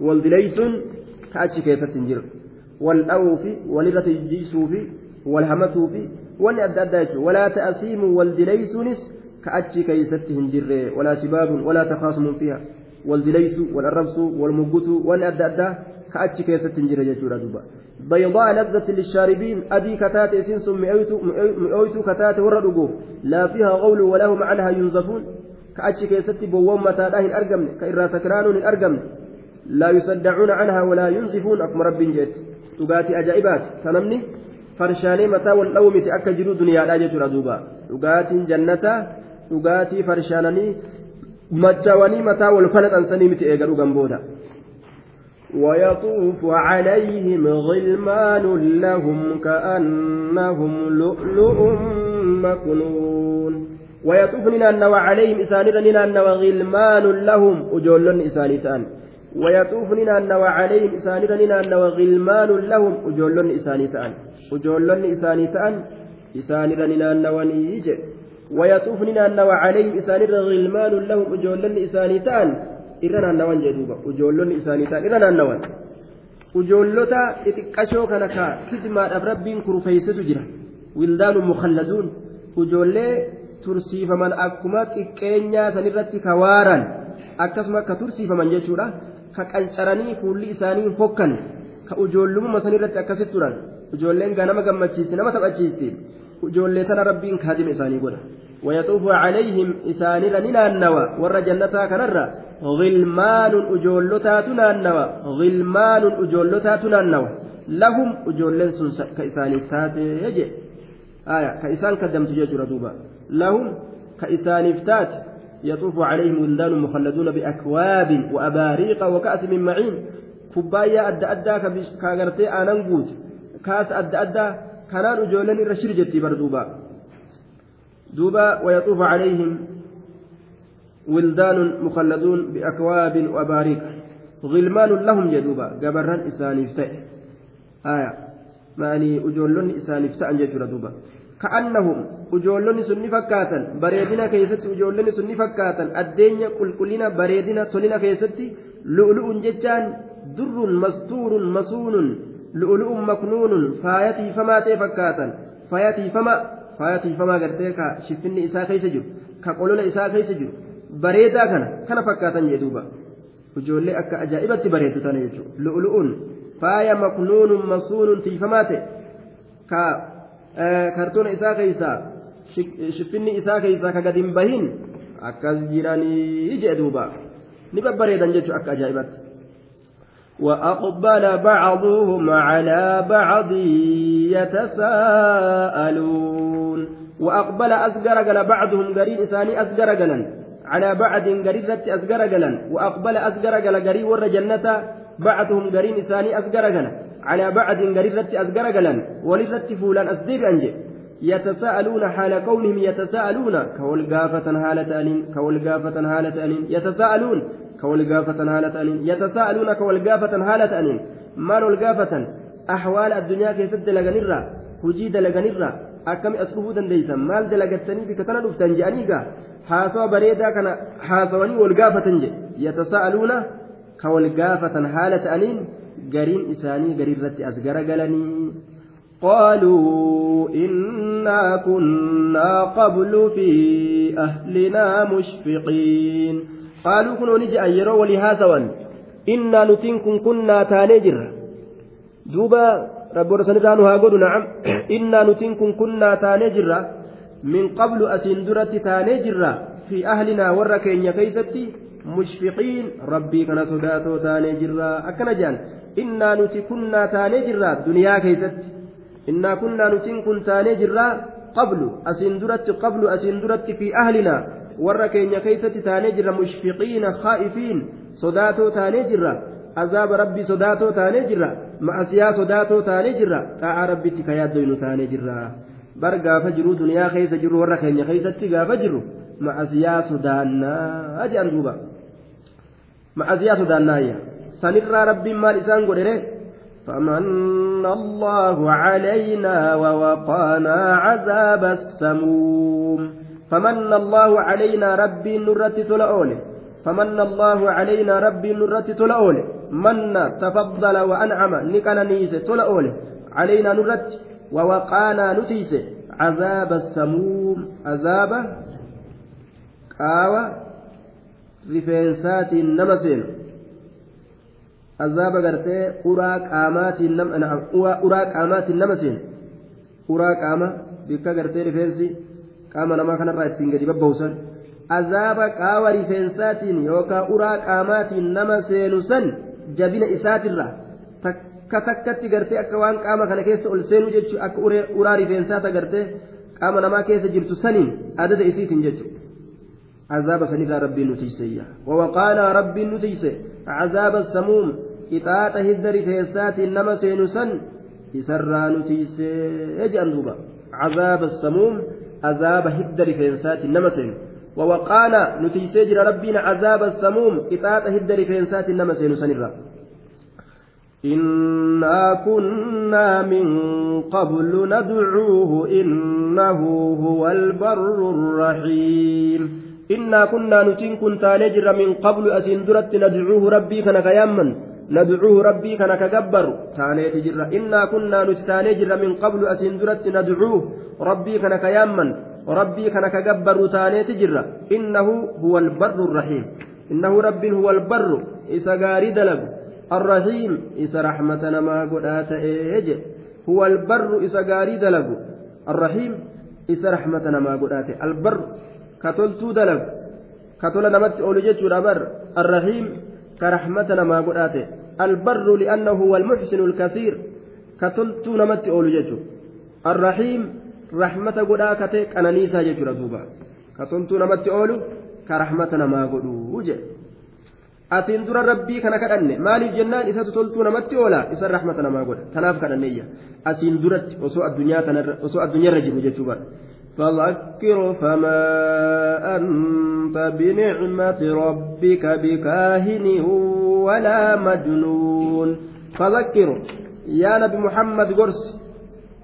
والدليس كأتش كيف تنجر والأوف ولغة الجيسوف والهمتوف أدى ولا تأثيم والدليسنس كأتش كيست هنجر ولا شباب ولا تخاصم فيها. والدليس وأن أدى أدى كأتش كيست هنجر جيت دوبا بيضاء لذة للشاربين أدي كتات إسنس مئويت كتات وردقوف لا فيها غول ولهم عنها ينزفون. كأتش كيست بوام متى أرقمن. كإرا سكران أرقمن. لا يصدعون عنها ولا ينزفون. أكم رب جيت. تقاتي أجائبات. فنمني فرشاني متى والأومة أكا جرو دنيا لا جيت ردوبا تقاتي جنة تقاتي فرشانني. مجاوني متى والفلت أنساني متى إيقروا جنبودا ويطوف عليهم غلمان لهم كأنهم لؤلؤ مكنون. ويطوف ننوى عليهم إسانيدا ننوى غلمان لهم. أجول إسانيتان. ويطوف ننوى عليهم إسانيدا ننوى غلمان لهم أجول إسانيتان أجول إسانيتان إسانيدا ننوى نيجي ويطوف ننوى عليهم إسانيدا غلمان لهم أجول إسانيتان irra naannawan jee duuba ujoollonni isaanii ta'an irra naannawan ujoollota xixiqqashoo kana ka kidmaadhaaf rabbiin kurfeeysetu jira wildaanu mukhalladuun ujoollee tursiifaman akkuma xiqqeenyaa sanirratti ka waaran akkasuma akka tursiifaman jechuudha ka qancaranii fuulli isaanii hin fokkan ka ujoollumuma sanirratti akkasitti turan ijoolleen ganama gammachiisti nama taphachiisti ijoollee tana rabbiin kaadima isaanii godha ويطوف عليهم إسانير ننانوا ور جنتا كنرا غلمان أجولتا تنانوا غلمان أجولتا تنانوا لهم أجولين كإساني ساتي يجي آية كإسان قدمت دوبا لهم كإسان افتات يطوف عليهم ولدان مخلدون بأكواب وأباريق وكأس من معين. كبايا أدى أدى كاغرتي آنان كاس أدى أدى كانان أجولين الرشير جتي بردوبا دوبا. ويطوف عليهم ولدان مخلدون بأكواب وأباريق. غلمان لهم يدوبا قبران إسانيف آية. ماني أجولون إسانيف تأن جدر دوبا. كأنهم أجولون سني فكاتا بريدنا كيست أجولون سني فكاتا الدنيا كل كلنا بريدنا تنين كيست لؤلؤ ججان در مستور مسون لؤلؤ مكنون فايتي فما تفكاتا فايتي فما faaya tiifamaa gartee ka shiffinni isaa keessa jiru ka qolola isaa keessa jiru bareedaa kana kana fakkaatan jee duuba ijoollee akka ajaa'ibatti bareedu tana jechuudha lu'ulu'uun faaya maknuunun masuunun tiifamaa ta'e ka kartoona isaa keessaa shiffinni isaa keessaa ka gadi hin bahin akkas jiranii jee duuba. Ni babbareedan jechuudha akka ajaa'ibatti. وأقبل بعضهم على بعض يتساءلون وأقبل أسجر قال بعضهم قرين إساني أسجر قالا على بعض أسجر قالا وأقبل أسجر قال قرين ور جنة بعضهم قرين إساني أسجر قالا على رت أسجر قالا ولرت فولان أسديب أنجي. يتساءلون حال كونهم يتساءلون. كولقافة هالة أنين كولقافة هالة أنين. يتساءلون. كولقافة هالة أنين. يتساءلون كولقافة هالة أنين. ما والقافة أحوال الدنيا كيف دلقنرا هجي دلقنرا أكم أسلوه دنديسا؟ مال دلقتني بك تنا دفتن جانيقا حاسوا بريدا كان حاسواني والقافة يتساءلون كولقافة هالة أنين. إساني قرين رتي أسقر قلني قالوا إنا كنا قبل في أهلنا مشفقين قالوا كنوا نجي أيرو ولهاسوا إنا نتنكن كنا تانجر دوبا رب رسول ها قولوا نعم إنا نتنكن كنا تانجر من قبل أسندرة تانجر في أهلنا وركين كيستي مشفقين ربي كان صداتو تانجر أكنجان إنا نتي كنا تانجر دنيا كيستي إنا كنا نتنكن تانجر قبل أسندرة قبل أسندرة في أهلنا warra keenya keeysatti taanee jirra mushfiqiina khaa'ifiin sodaatoo taanee jirra azaaba rabbii sodaatoo taanee jirra ma'asiyaa sodaatoo taanee jirra xaa'aa rabbitti ka yaaddoynu taanee jirra bar gaafa jiru duniyaa keessa jiru warra keenya keessatti gaafa jiru ma'asiyaa sodaannaa jedhan duuba ma'asiyaa sodaannaayya sanirraa rabbiin maal isaan godhere فمن الله علينا ووقانا عذاب السموم فمن الله علينا ربي نرت تلأوله فمن الله علينا ربي نرت تلأوله من تفضل وأنعم نكنا نيس تلأوله علينا نرت ووقانا نتيس عذاب السموم عذاب قاوة رفنسات نمسين عذاب قرتي أرى قامات نم أرى قامات نمسين أرى قامة بك قرتي رفنسي qaama namaa kanarraa ittiin gadi babba'usan azaaba qaawa rifeensaatiin yookaan uraa qaamaatiin nama seenu san jabina isaatirraa takka takkatti gartee akka waan qaama kana keessa ol seenuu jechuun akka uraa rifeensaata gartee qaama namaa keessa jirtu saniin adada isiitiin jechuudha. عذاب سنيفا ربي نتيسي ووقانا ربي نتيسي عذاب السموم. إطاعة هدر فيسات إنما سينسن. يسرى نتيسي يجأن دوبا. عذاب السموم. عذاب هدر فيسات إنما سين ووقانا نتيسي جرى ربنا عذاب السموم. إطاعة هدر فيسات إنما سينسن الرب إنا كنا من قبل ندعوه إنه هو البر الرحيم. إنا كنا نتين كنت نجر من قبل أسندرت ندعوه ربي كنك يمن ندعوه ربي كنك جبر تاني تجر إنا كنا نتانجر من قبل أسندرت ندعوه ربي كنك يمن ربي كنك جبر تاني تجر إنه هو البر الرحيم. إنه ربي هو البر إسا قاري دلب. الرحيم إسا رحمة نما إيج هو البر إسا قاري دلب. الرحيم إسا رحمة نما قدات البر katoltuu dalagu katola namatti olu jechuudha bar arrahiim ka rahmata namaa godhaate. Albarru li'annahu walmuxsinu lkasiir katoltuu namatti olu jechu arrahiim rahmata godhaa kate qananiisaa jechuudha duuba. Katoltuu namatti olu ka rahmata namaa godhuu jedhe atiin dura rabbii kana kadhanne maaliif jennaan isatu toltuu namatti oola? Isan rahmata namaa godha. Tanaaf kadhanneeyya asiin duratti osoo addunyaa irra jiru jechuu bara. فذكر فما أنت بنعمة ربك بكاهن ولا مجنون. فذكر. يا نبي محمد قرس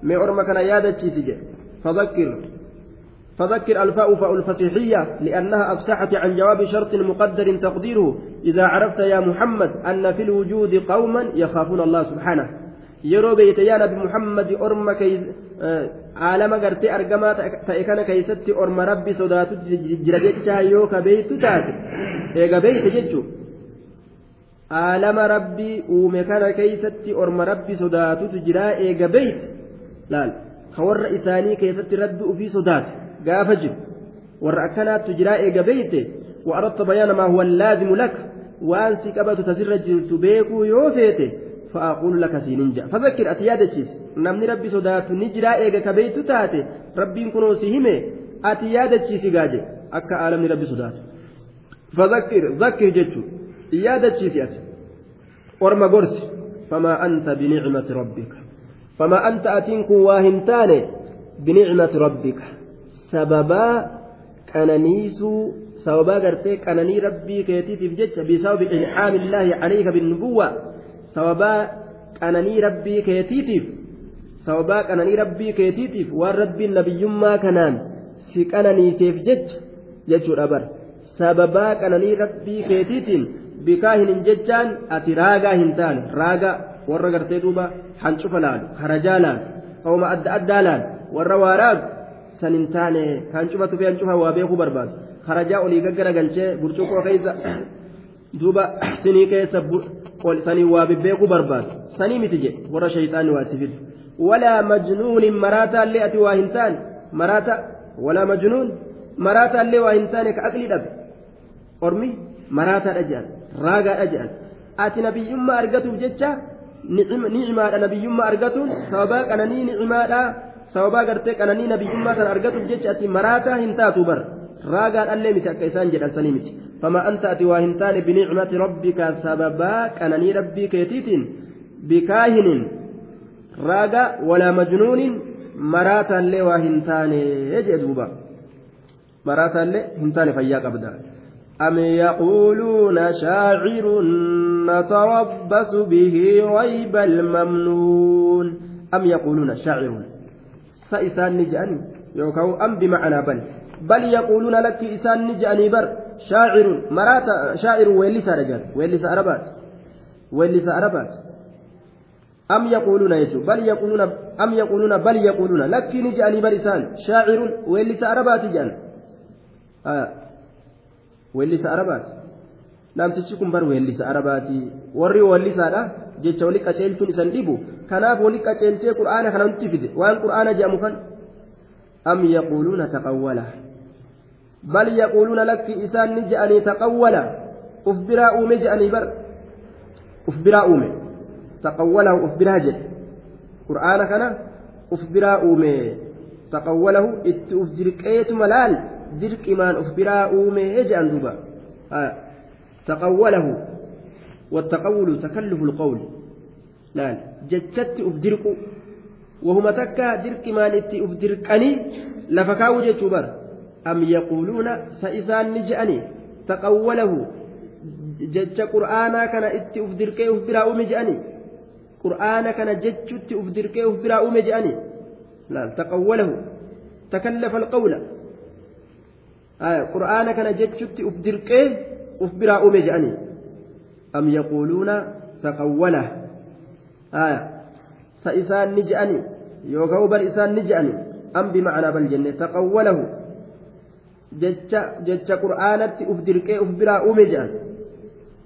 ما أرمك أنا يا فذكر. فذكر الفاء فاء الفصيحية لأنها أفسحت عن جواب شرط مقدر تقديره. إذا عرفت يا محمد أن في الوجود قوما يخافون الله سبحانه. yeroo beeyte yaa nabi muhammadi orma caalama gartee argamaa ta'e kana keessatti orma rabbi sodaatu jira jechaa yoo ka beeytu taate eega beeyte jechuun caalama rabbi uume kana keessatti orma rabbi sodaatutu jira eega beeyte laal ka warra isaanii keessatti rabbi ufii sodaate gaafa jiru warra akkanaattu jira eega beeyte wa'arratta bayaana maa huwa laazimu laka waan si qabatu tasirra jirtu beekuu yoo feete. فأقول لك سينجا فذكر أتيادتشيس نمني ربي صدات نجرا إيغا كبيت تاتي ربي كنو سيهمي أتيادتشيس غاجي أكا عالمني ربي صدات فذكر ذكر جتشو إيادتشيس ياتي ورما قرس فما أنت بنعمة ربك فما أنت أتينك واهمتاني بنعمة ربك سببا قنانيسو سببا قرتي قناني ربي كيتي في بجتش بسبب إنعام الله عليك بالنبوة سببا قناني ربي كيتيتيف سببا قناني ربي كيتيتيف والرب النبي ما كنان في قناني سيف جتش جتش الأبر سببا قناني ربي كيتيتين بكاهن جتشان أتي راغا هنتان راغا warra gartee duuba hancufa laalu harajaa laalu qawma adda addaa laalu warra waaraagu san hin taane hancufatu fi hancufa waa beekuu barbaadu harajaa olii gaggara galchee burcuqoo keessa duuba sinii keessa sanii waa beekuu barbaadu. Sanii miti jedhe warra shayxaani waa itti fidu walaa majnuunin maraataa illee ati waa hin taane maraata walaa majnuun maraataa illee waa hin taane ka aqlii dhabe. Ormi maraataadha jedhan raagaadha jedhan ati nabiyyummaa argatuuf jecha ni'imaadha nabiyyummaa argatuun sababaa qananii ni'imaadha sababaa gartee qananii nabiyyummaa sana argatuuf jecha ati maraataa hin taatu jedhan sanii miti fama anta ati waa hin taane binicmati rabbika sababaa qananii rabbii keetiitiin bikaahinin raaga walaa majnuunin maraataallee waa hin taane jee duuba maraataallee hin taane fayyaa qabda أم يقولون شاعر نتربص به ريب الممنون أم يقولون شاعر سإسان نجأني يوكاو أم بمعنى بل بل يقولون لك إسان نجأني بر شاعر مرات شاعر ويلس رجال ويلس أربات ويلس أربات أم يقولون يجو بل يقولون أم يقولون بل يقولون لك نجأني بر إسان شاعر ويلس أربات جان آه. ويلس أربات namtichi kun bar weellisa arabaati warri weellisaadha jecha wali qaceelchuun isan dhibu kanaaf wali qaceelchee qur'aana kana nutti fide waan qur'aana jedhamu kan am yaquuluuna taqawwala ni je'anii taqawwala uf biraa uume je'anii bar uf biraa uume taqawwalahu uf biraa jedhe qur'aana kana uf biraa uume taqawwalahu itti uf dirqeetuma laal dirqimaan uf biraa uume je'an duuba تقوله والتقول تكلف القول لا جتت أفدرك وهما تكا درك ما نتي أفدركني لفكاو جتوبر أم يقولون سإسان نجأني تقوله جتش قرآنا كان إتي أفدركي أفبراء مجأني قرآنا كان جتشت أفدركي أفبراء مجأني لا تقوله تكلف القول. آه قرآنا كان جتشت أفدركي uf biraa uume jedhanii am yaquuluuna taqawwala aya sa isaan ni je'anii yookaan bar isaan ni je'anii jecha jecha qur'aanatti uf dirqee uf biraa uume jedhan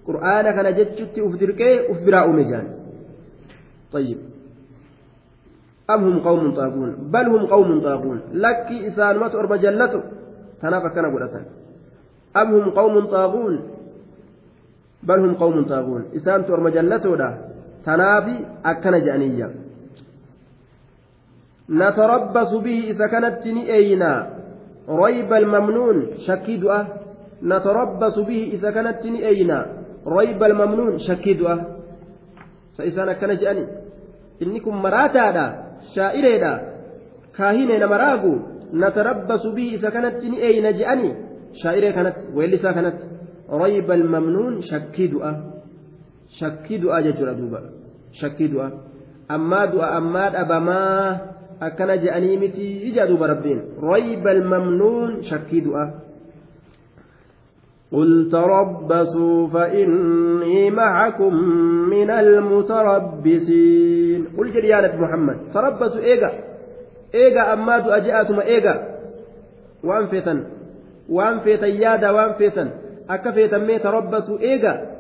qur'aana kana jechutti uf dirqee uf biraa uume jedhan طيب أم هم قوم طاغون بل هم قوم طاغون لك إسان ما تؤرب جلته تنافى كان قلتا أم هم قوم طاغون بل هم قوم طاغون إسان تؤرب جلته ده تنافي أكن جانيا نتربص به إذا كانت أينا ريب الممنون شكي دعاء نتربص به إذا كانت أينا. ريب الممنون شكي دعاء سيسان أكن جاني. إنكم مراتادا شائريدا كاهنين مراغو نتربص به إذا كانت أينا جاني. شائرة كانت ويلسا كانت. ريب الممنون شكي دعاء شكي دعاء ججر دوبا. شكي دعاء أما دعاء أما أبما akkana je'anii miti ija duuba rabbiin. Rayba almamnuun shakkii du'a. قل تربصوا فإني معكم من المتربصين قل جل يا محمد تربصوا إيجا إيجا أما أجاءتم إيجا وأن فتن وأن فتن يادا وأن أكفتن مي تربصوا إيجا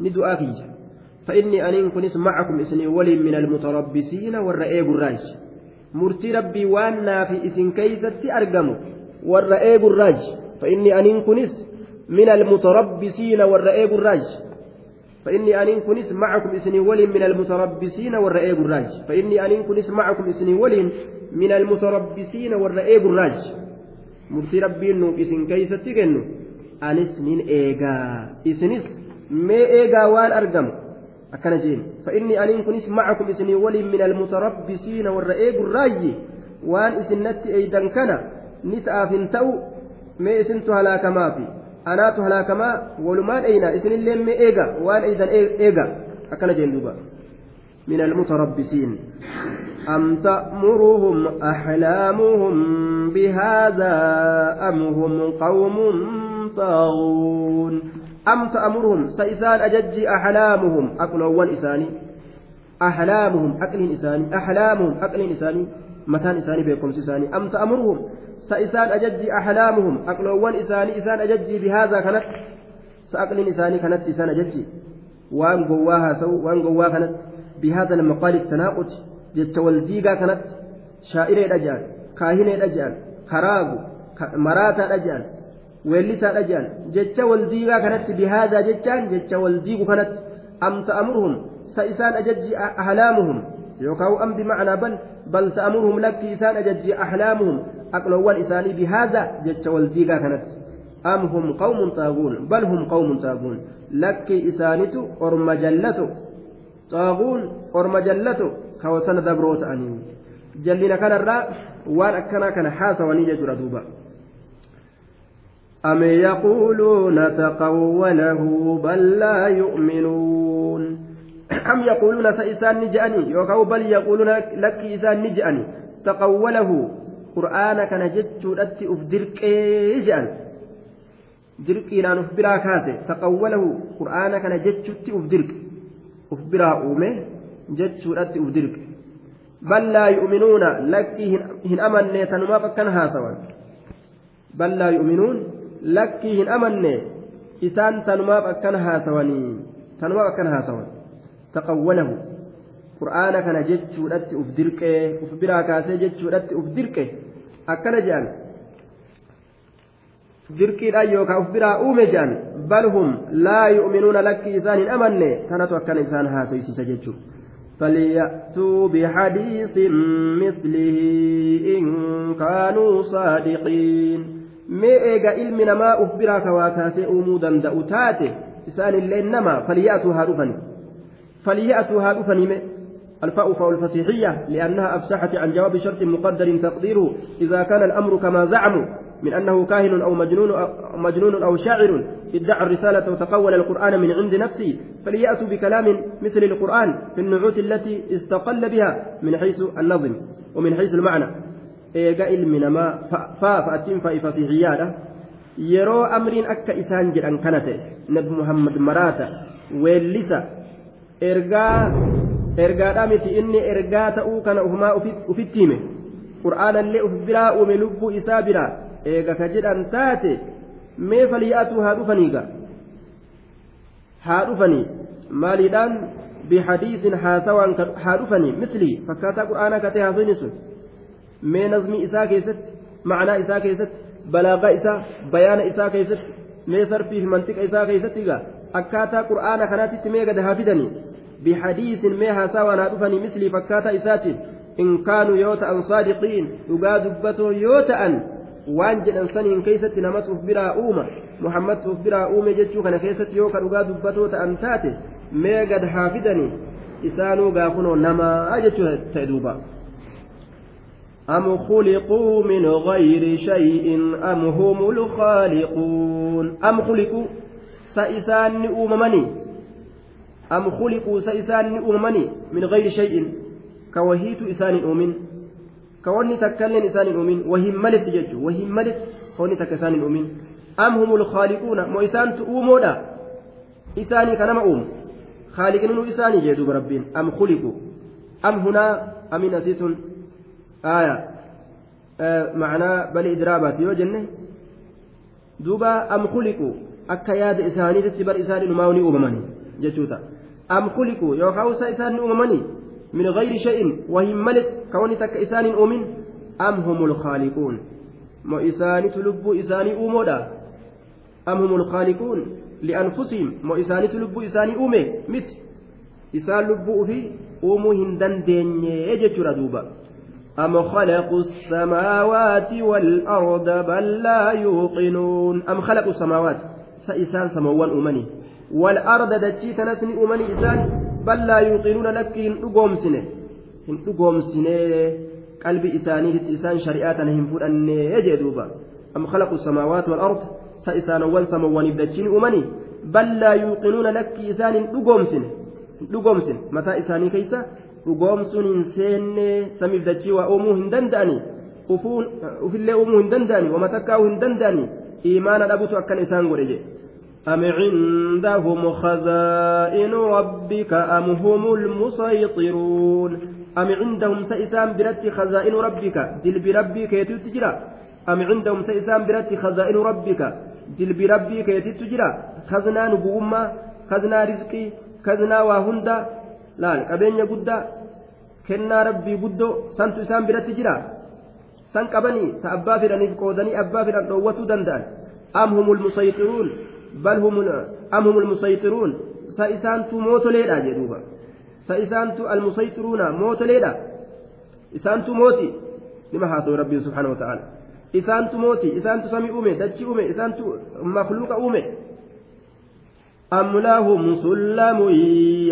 ندعو أخي فإني أن كنت معكم إسني ولي من المتربصين والرئيب الراج murtii rabbii waan naafi isin keeysatti argamu warra eegu أنين كنس من المتربصين والرئيب الراج فإني أنين كنس معكم إسني ولي من المتربصين والرئيب الراج فإني أنين كنس معكم إسني ولي من المتربصين والرئيب الراج مرتي ربي إنه إسن كيس تجنو أنس من إيجا إسنس ما إيجا وان أرقم akkana jeen fa'inni aniin kunis macakum isinii waliin min almutarabbisiina warra eegu raayyi waan isinnatti eeydan kana ni ta'aaf hin ta'u mee isintu halaakamaafi anaatu halaakamaa walumaan eeyna isinillee mee eega waan eeydan eega akkana jeen duuba من المتربصين أم تأمرهم أحلامهم بهذا أم هم قوم طاغون أم تأمرهم؟ سيسان أججي أحلامهم. أقلوا إساني. أحلامهم. أقل إساني. أحلامهم. أقل إساني. متان إساني بيكم إساني أم تأمرهم؟ سيسان أججي أحلامهم. أقلوا إساني. إسان أججي بهذا كانت سأقل إساني كانت إسان أججي. وان قواها سو. وان قواها كانت بهذا المقال التناقض. جت والديقا كانت شائرة الأجيال كاهنة الأجيال كراغو. مراتا الأجيال weellisaa dhajaan jecha wal diigaa kanatti bihaadaa jechaan jecha wal diigu kanatti am ta'amuruhum sa isaan ajajji ahlaamuhum yookaan am bimacnaa bal bal ta'amuruhum lakki isaan ajajji ahlaamuhum aqloowwan isaanii bihaada jecha wal diigaa kanatti am hum qawmun xaaguun bal hum qawmun xaaguun lakkii isaanitu orma jallatu xaaguun orma jallatu kawasana dabroo ta'anii jallina kanarraa waan akkanaa kana haasawanii jechuudha duuba أم يقولون تقوله بل لا يؤمنون (clears throat) أم يقولون سإسان نجأني يوكاو بل يقولون لك إسان نجأني تقوله قرآن كان جتشو لتي أفدرك إيجان dirqiidhaan uf biraa kaase taqawwalahu qur'aana kana jechutti uf dirqe uf biraa uume jechuudhatti uf dirqe bal laa yu'minuuna lakkii hin amanne tanumaaf akkan haasawan bal laa yu'minuun lakkii hin amanne isaan tanumaaf akkan haasawanii tanumaaf akkan haasawan taqawwalahu qur'aana kana jechuudhatti uf dirqee uf biraa kaasee jechuudhatti uf dirqe akkana jedhan dirqiidhaan yookaan uf biraa uume jedhan bal hum laa yu'minuuna lakkii isaan hin amanne sanatu akkana isaan haasoysiisa jechuudha. فليأتوا بحديث مثله إن كانوا صادقين mee eega ilmi namaa uf biraa kawaakaasee uumuu danda'u taate isaan illee nama falya'atuu haa dhufani. Falya'atuu haa dhufani mee الفاء فاء الفصيحية لأنها أفسحت عن جواب شرط مقدر تقديره إذا كان الأمر كما زعموا من أنه كاهن أو مجنون أو, مجنون أو شاعر ادعى الرسالة وتقول القرآن من عند نفسه فليأتوا بكلام مثل القرآن في النعوت التي استقل بها من حيث النظم ومن حيث المعنى إيجا علم ما فا فأتين فاء فصيحية yeroo amriin akka isaan jedhan kana ta'e nabi muhammad maraata weellisa ergaadhaa miti inni ergaa ta'uu kana ufumaa ufitti hime qur'aanallee uf biraa uume lubbuu isaa biraa eega ka jedhan taate mee faliyaatuu haa dhufaniiga haa dhufanii maaliidhaan bihadiisin haasawaan haa dhufanii mislii fakkaataa qur'aanaa katee haasoyni sun mee nazmii isaa keessatti macnaa isaa keessatti balaagaa isaa bayaana isaa keessatti mee sarfii fi mantiqa isaa keessatti gaa akkaataa qur'aana kanaatitti mee gad haa fidanii بحديث ميها سوى نادفني مثلي فكاتا إساتي إن كانوا يوتا أن صادقين يقا دبتو يوتا أن waan jedhan saniin keeysatti namatu uf biraa uuma muhammadtu uf biraa uume jechuu kana keessatti yoo ka dhugaa dubbatoo ta'an taate mee gad haa fidanii isaanuu gaafunoo namaa jechuu ta'e duuba أم خلقوا من غير شيء أم هم الخالقون أم خلقوا سإسان أممني أم خلقوا سإسان أممني من غير شيء كوهيت إسان أمين كوني تكلن إسان أمين وهم ملت جج وهم ملت كوني تكسان أمين أم هم الخالقون مو إسان تؤمودا إساني كنما أم خالقين إساني جدوب ربين أم خلقوا أم هنا أم نسيت آية آه معنى بل إدرابات يوجن دوبا أم خلقوا akka yaada isaaniitti bar isaan inumaa ni uumamani jechuudha am kuliku yookaan usa isaan ni uumamani min gayri shay'in wahin malit ka wanni takka isaan hin uumin am humul khaaliquun mo isaanitu lubbuu isaanii uumoodha am humul khaaliquun li'anfusihim mo isaanitu lubbuu isaanii uume miti isaan lubbuu ufii uumuu أم خلقوا السماوات والأرض بل لا يوقنون؟ أم خلقوا السماوات؟ سإسان سموان أمني. والأرض دتشي تنسني أمني إسان بل لا يوقنون لك إن أقوم سنة. إن أقوم سنة قلبي إساني إسان شريعة هم فرأن يجدوبا. أم خلقوا السماوات والأرض؟ سإسان وان سموان بدتشين أمني. بل لا يوقنون لك إسان أقوم سنة. أقوم سنة. متى إساني كيسا؟ Dhugoomsuun hin seenne samiif dachii waa uumuu hin danda'ani ufillee uumuu hin danda'ani wama takkaa'uu hin danda'ani iimaana dhabutu akkana isaan godhe jedhe أم عندهم خزائن ربك أم هم المسيطرون أم عندهم سئسان برت خزائن ربك دل بربك يتجرى أم عندهم سئسان برت خزائن ربك دل بربك يتجرى خزنا نبوما خزنا رزقي خزنا وهندا laal qabeenya guddaa kennaa rabbii guddoo santu isaan biratti jira san qabanii ta abbaa fedhaniif qoodanii abbaa fedhan dhoowwatuu danda'an am humul musayxiruun bal am humul musayxiruun sa isaantu mootoleedha jedhuuba sa isaantu almusayxiruuna mootoleedha isaantu mooti nima haasawu rabbiin subhaanahu wa ta'ala isaantu mooti isaantu samii uume dachii uume isaantu makluuqa uume أم لهم سلم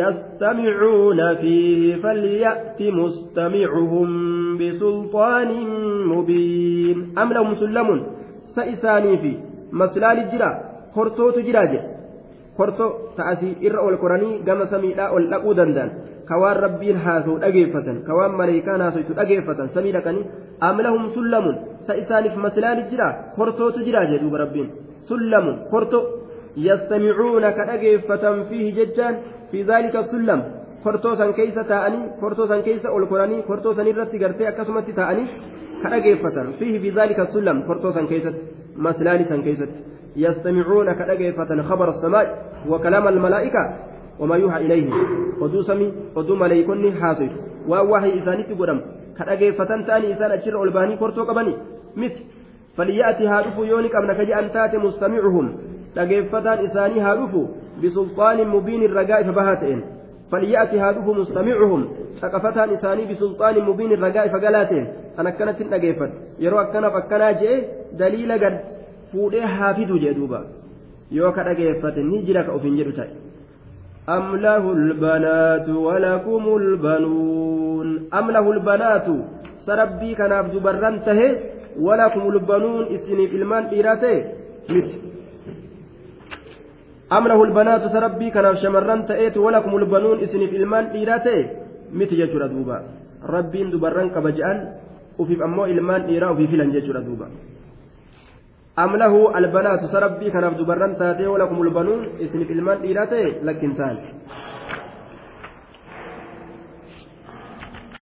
يستمعون فيه فليأت مستمعهم بسلطان مبين أم لهم سلم سإساني في مسلال الجرا خرطوت جراجة خرطو تأسي إر القرآني قام سميدا والأقو دندان كوان ربين هاسو أجيفة كوان ملائكان هاسو أجيفة سميدا كني أم لهم سلم سإساني في مسلال الجرا خرطوت جراجة دوب ربين سلم خرطو يستمعون كأجيفة فيه ججان في ذلك السلم. keeysa ol koranii kortoo san irratti gartee akkasumatti taa'anii kadhageeffatan fiihi fi zaalika sullam kortoo san keeysatti maslaani san keeysatti يستمعون كدغيفة خبر السماء وكلام الملائكة وما يوحى إليهم ودو سمي ودو ملائكوني حاصل ووحي إسانيتي قدم. كدغيفة تأني إسان أجر ألباني كورتو قبني. مثل فليأتي هادف يونك أمنك جاء تأتي مستمعهم. Dhageeffataan isaanii haa dhufu bisulxaanin mubiinin ragaa ifa bahaa ta'een. فليأتي هادوه مستمعهم ثقفتان إساني بسلطان مبين الرجاء فقالاتين أنا كانت نجيفت يرو أكنا فكنا جئ دليل قد فودي حافظ جدوبا يو كنجيفت نجرك أفين جرتاي أم له البنات ولكم البنون أم له البنات سربي كان عبد برنته ولكم البنون إسني في المان إيراته مثل أم له البنات سربي كان شمران تأيت ولكم البنون إسني في المان إيراته متى جتر دوبا. ربين دبران كبجان وفي أمو إلمان إيرا وفي فلان جتر دوبا. أم له البنات سربي كان دبران تأتي ولكم البنون إسني في المان إيراته لكن تان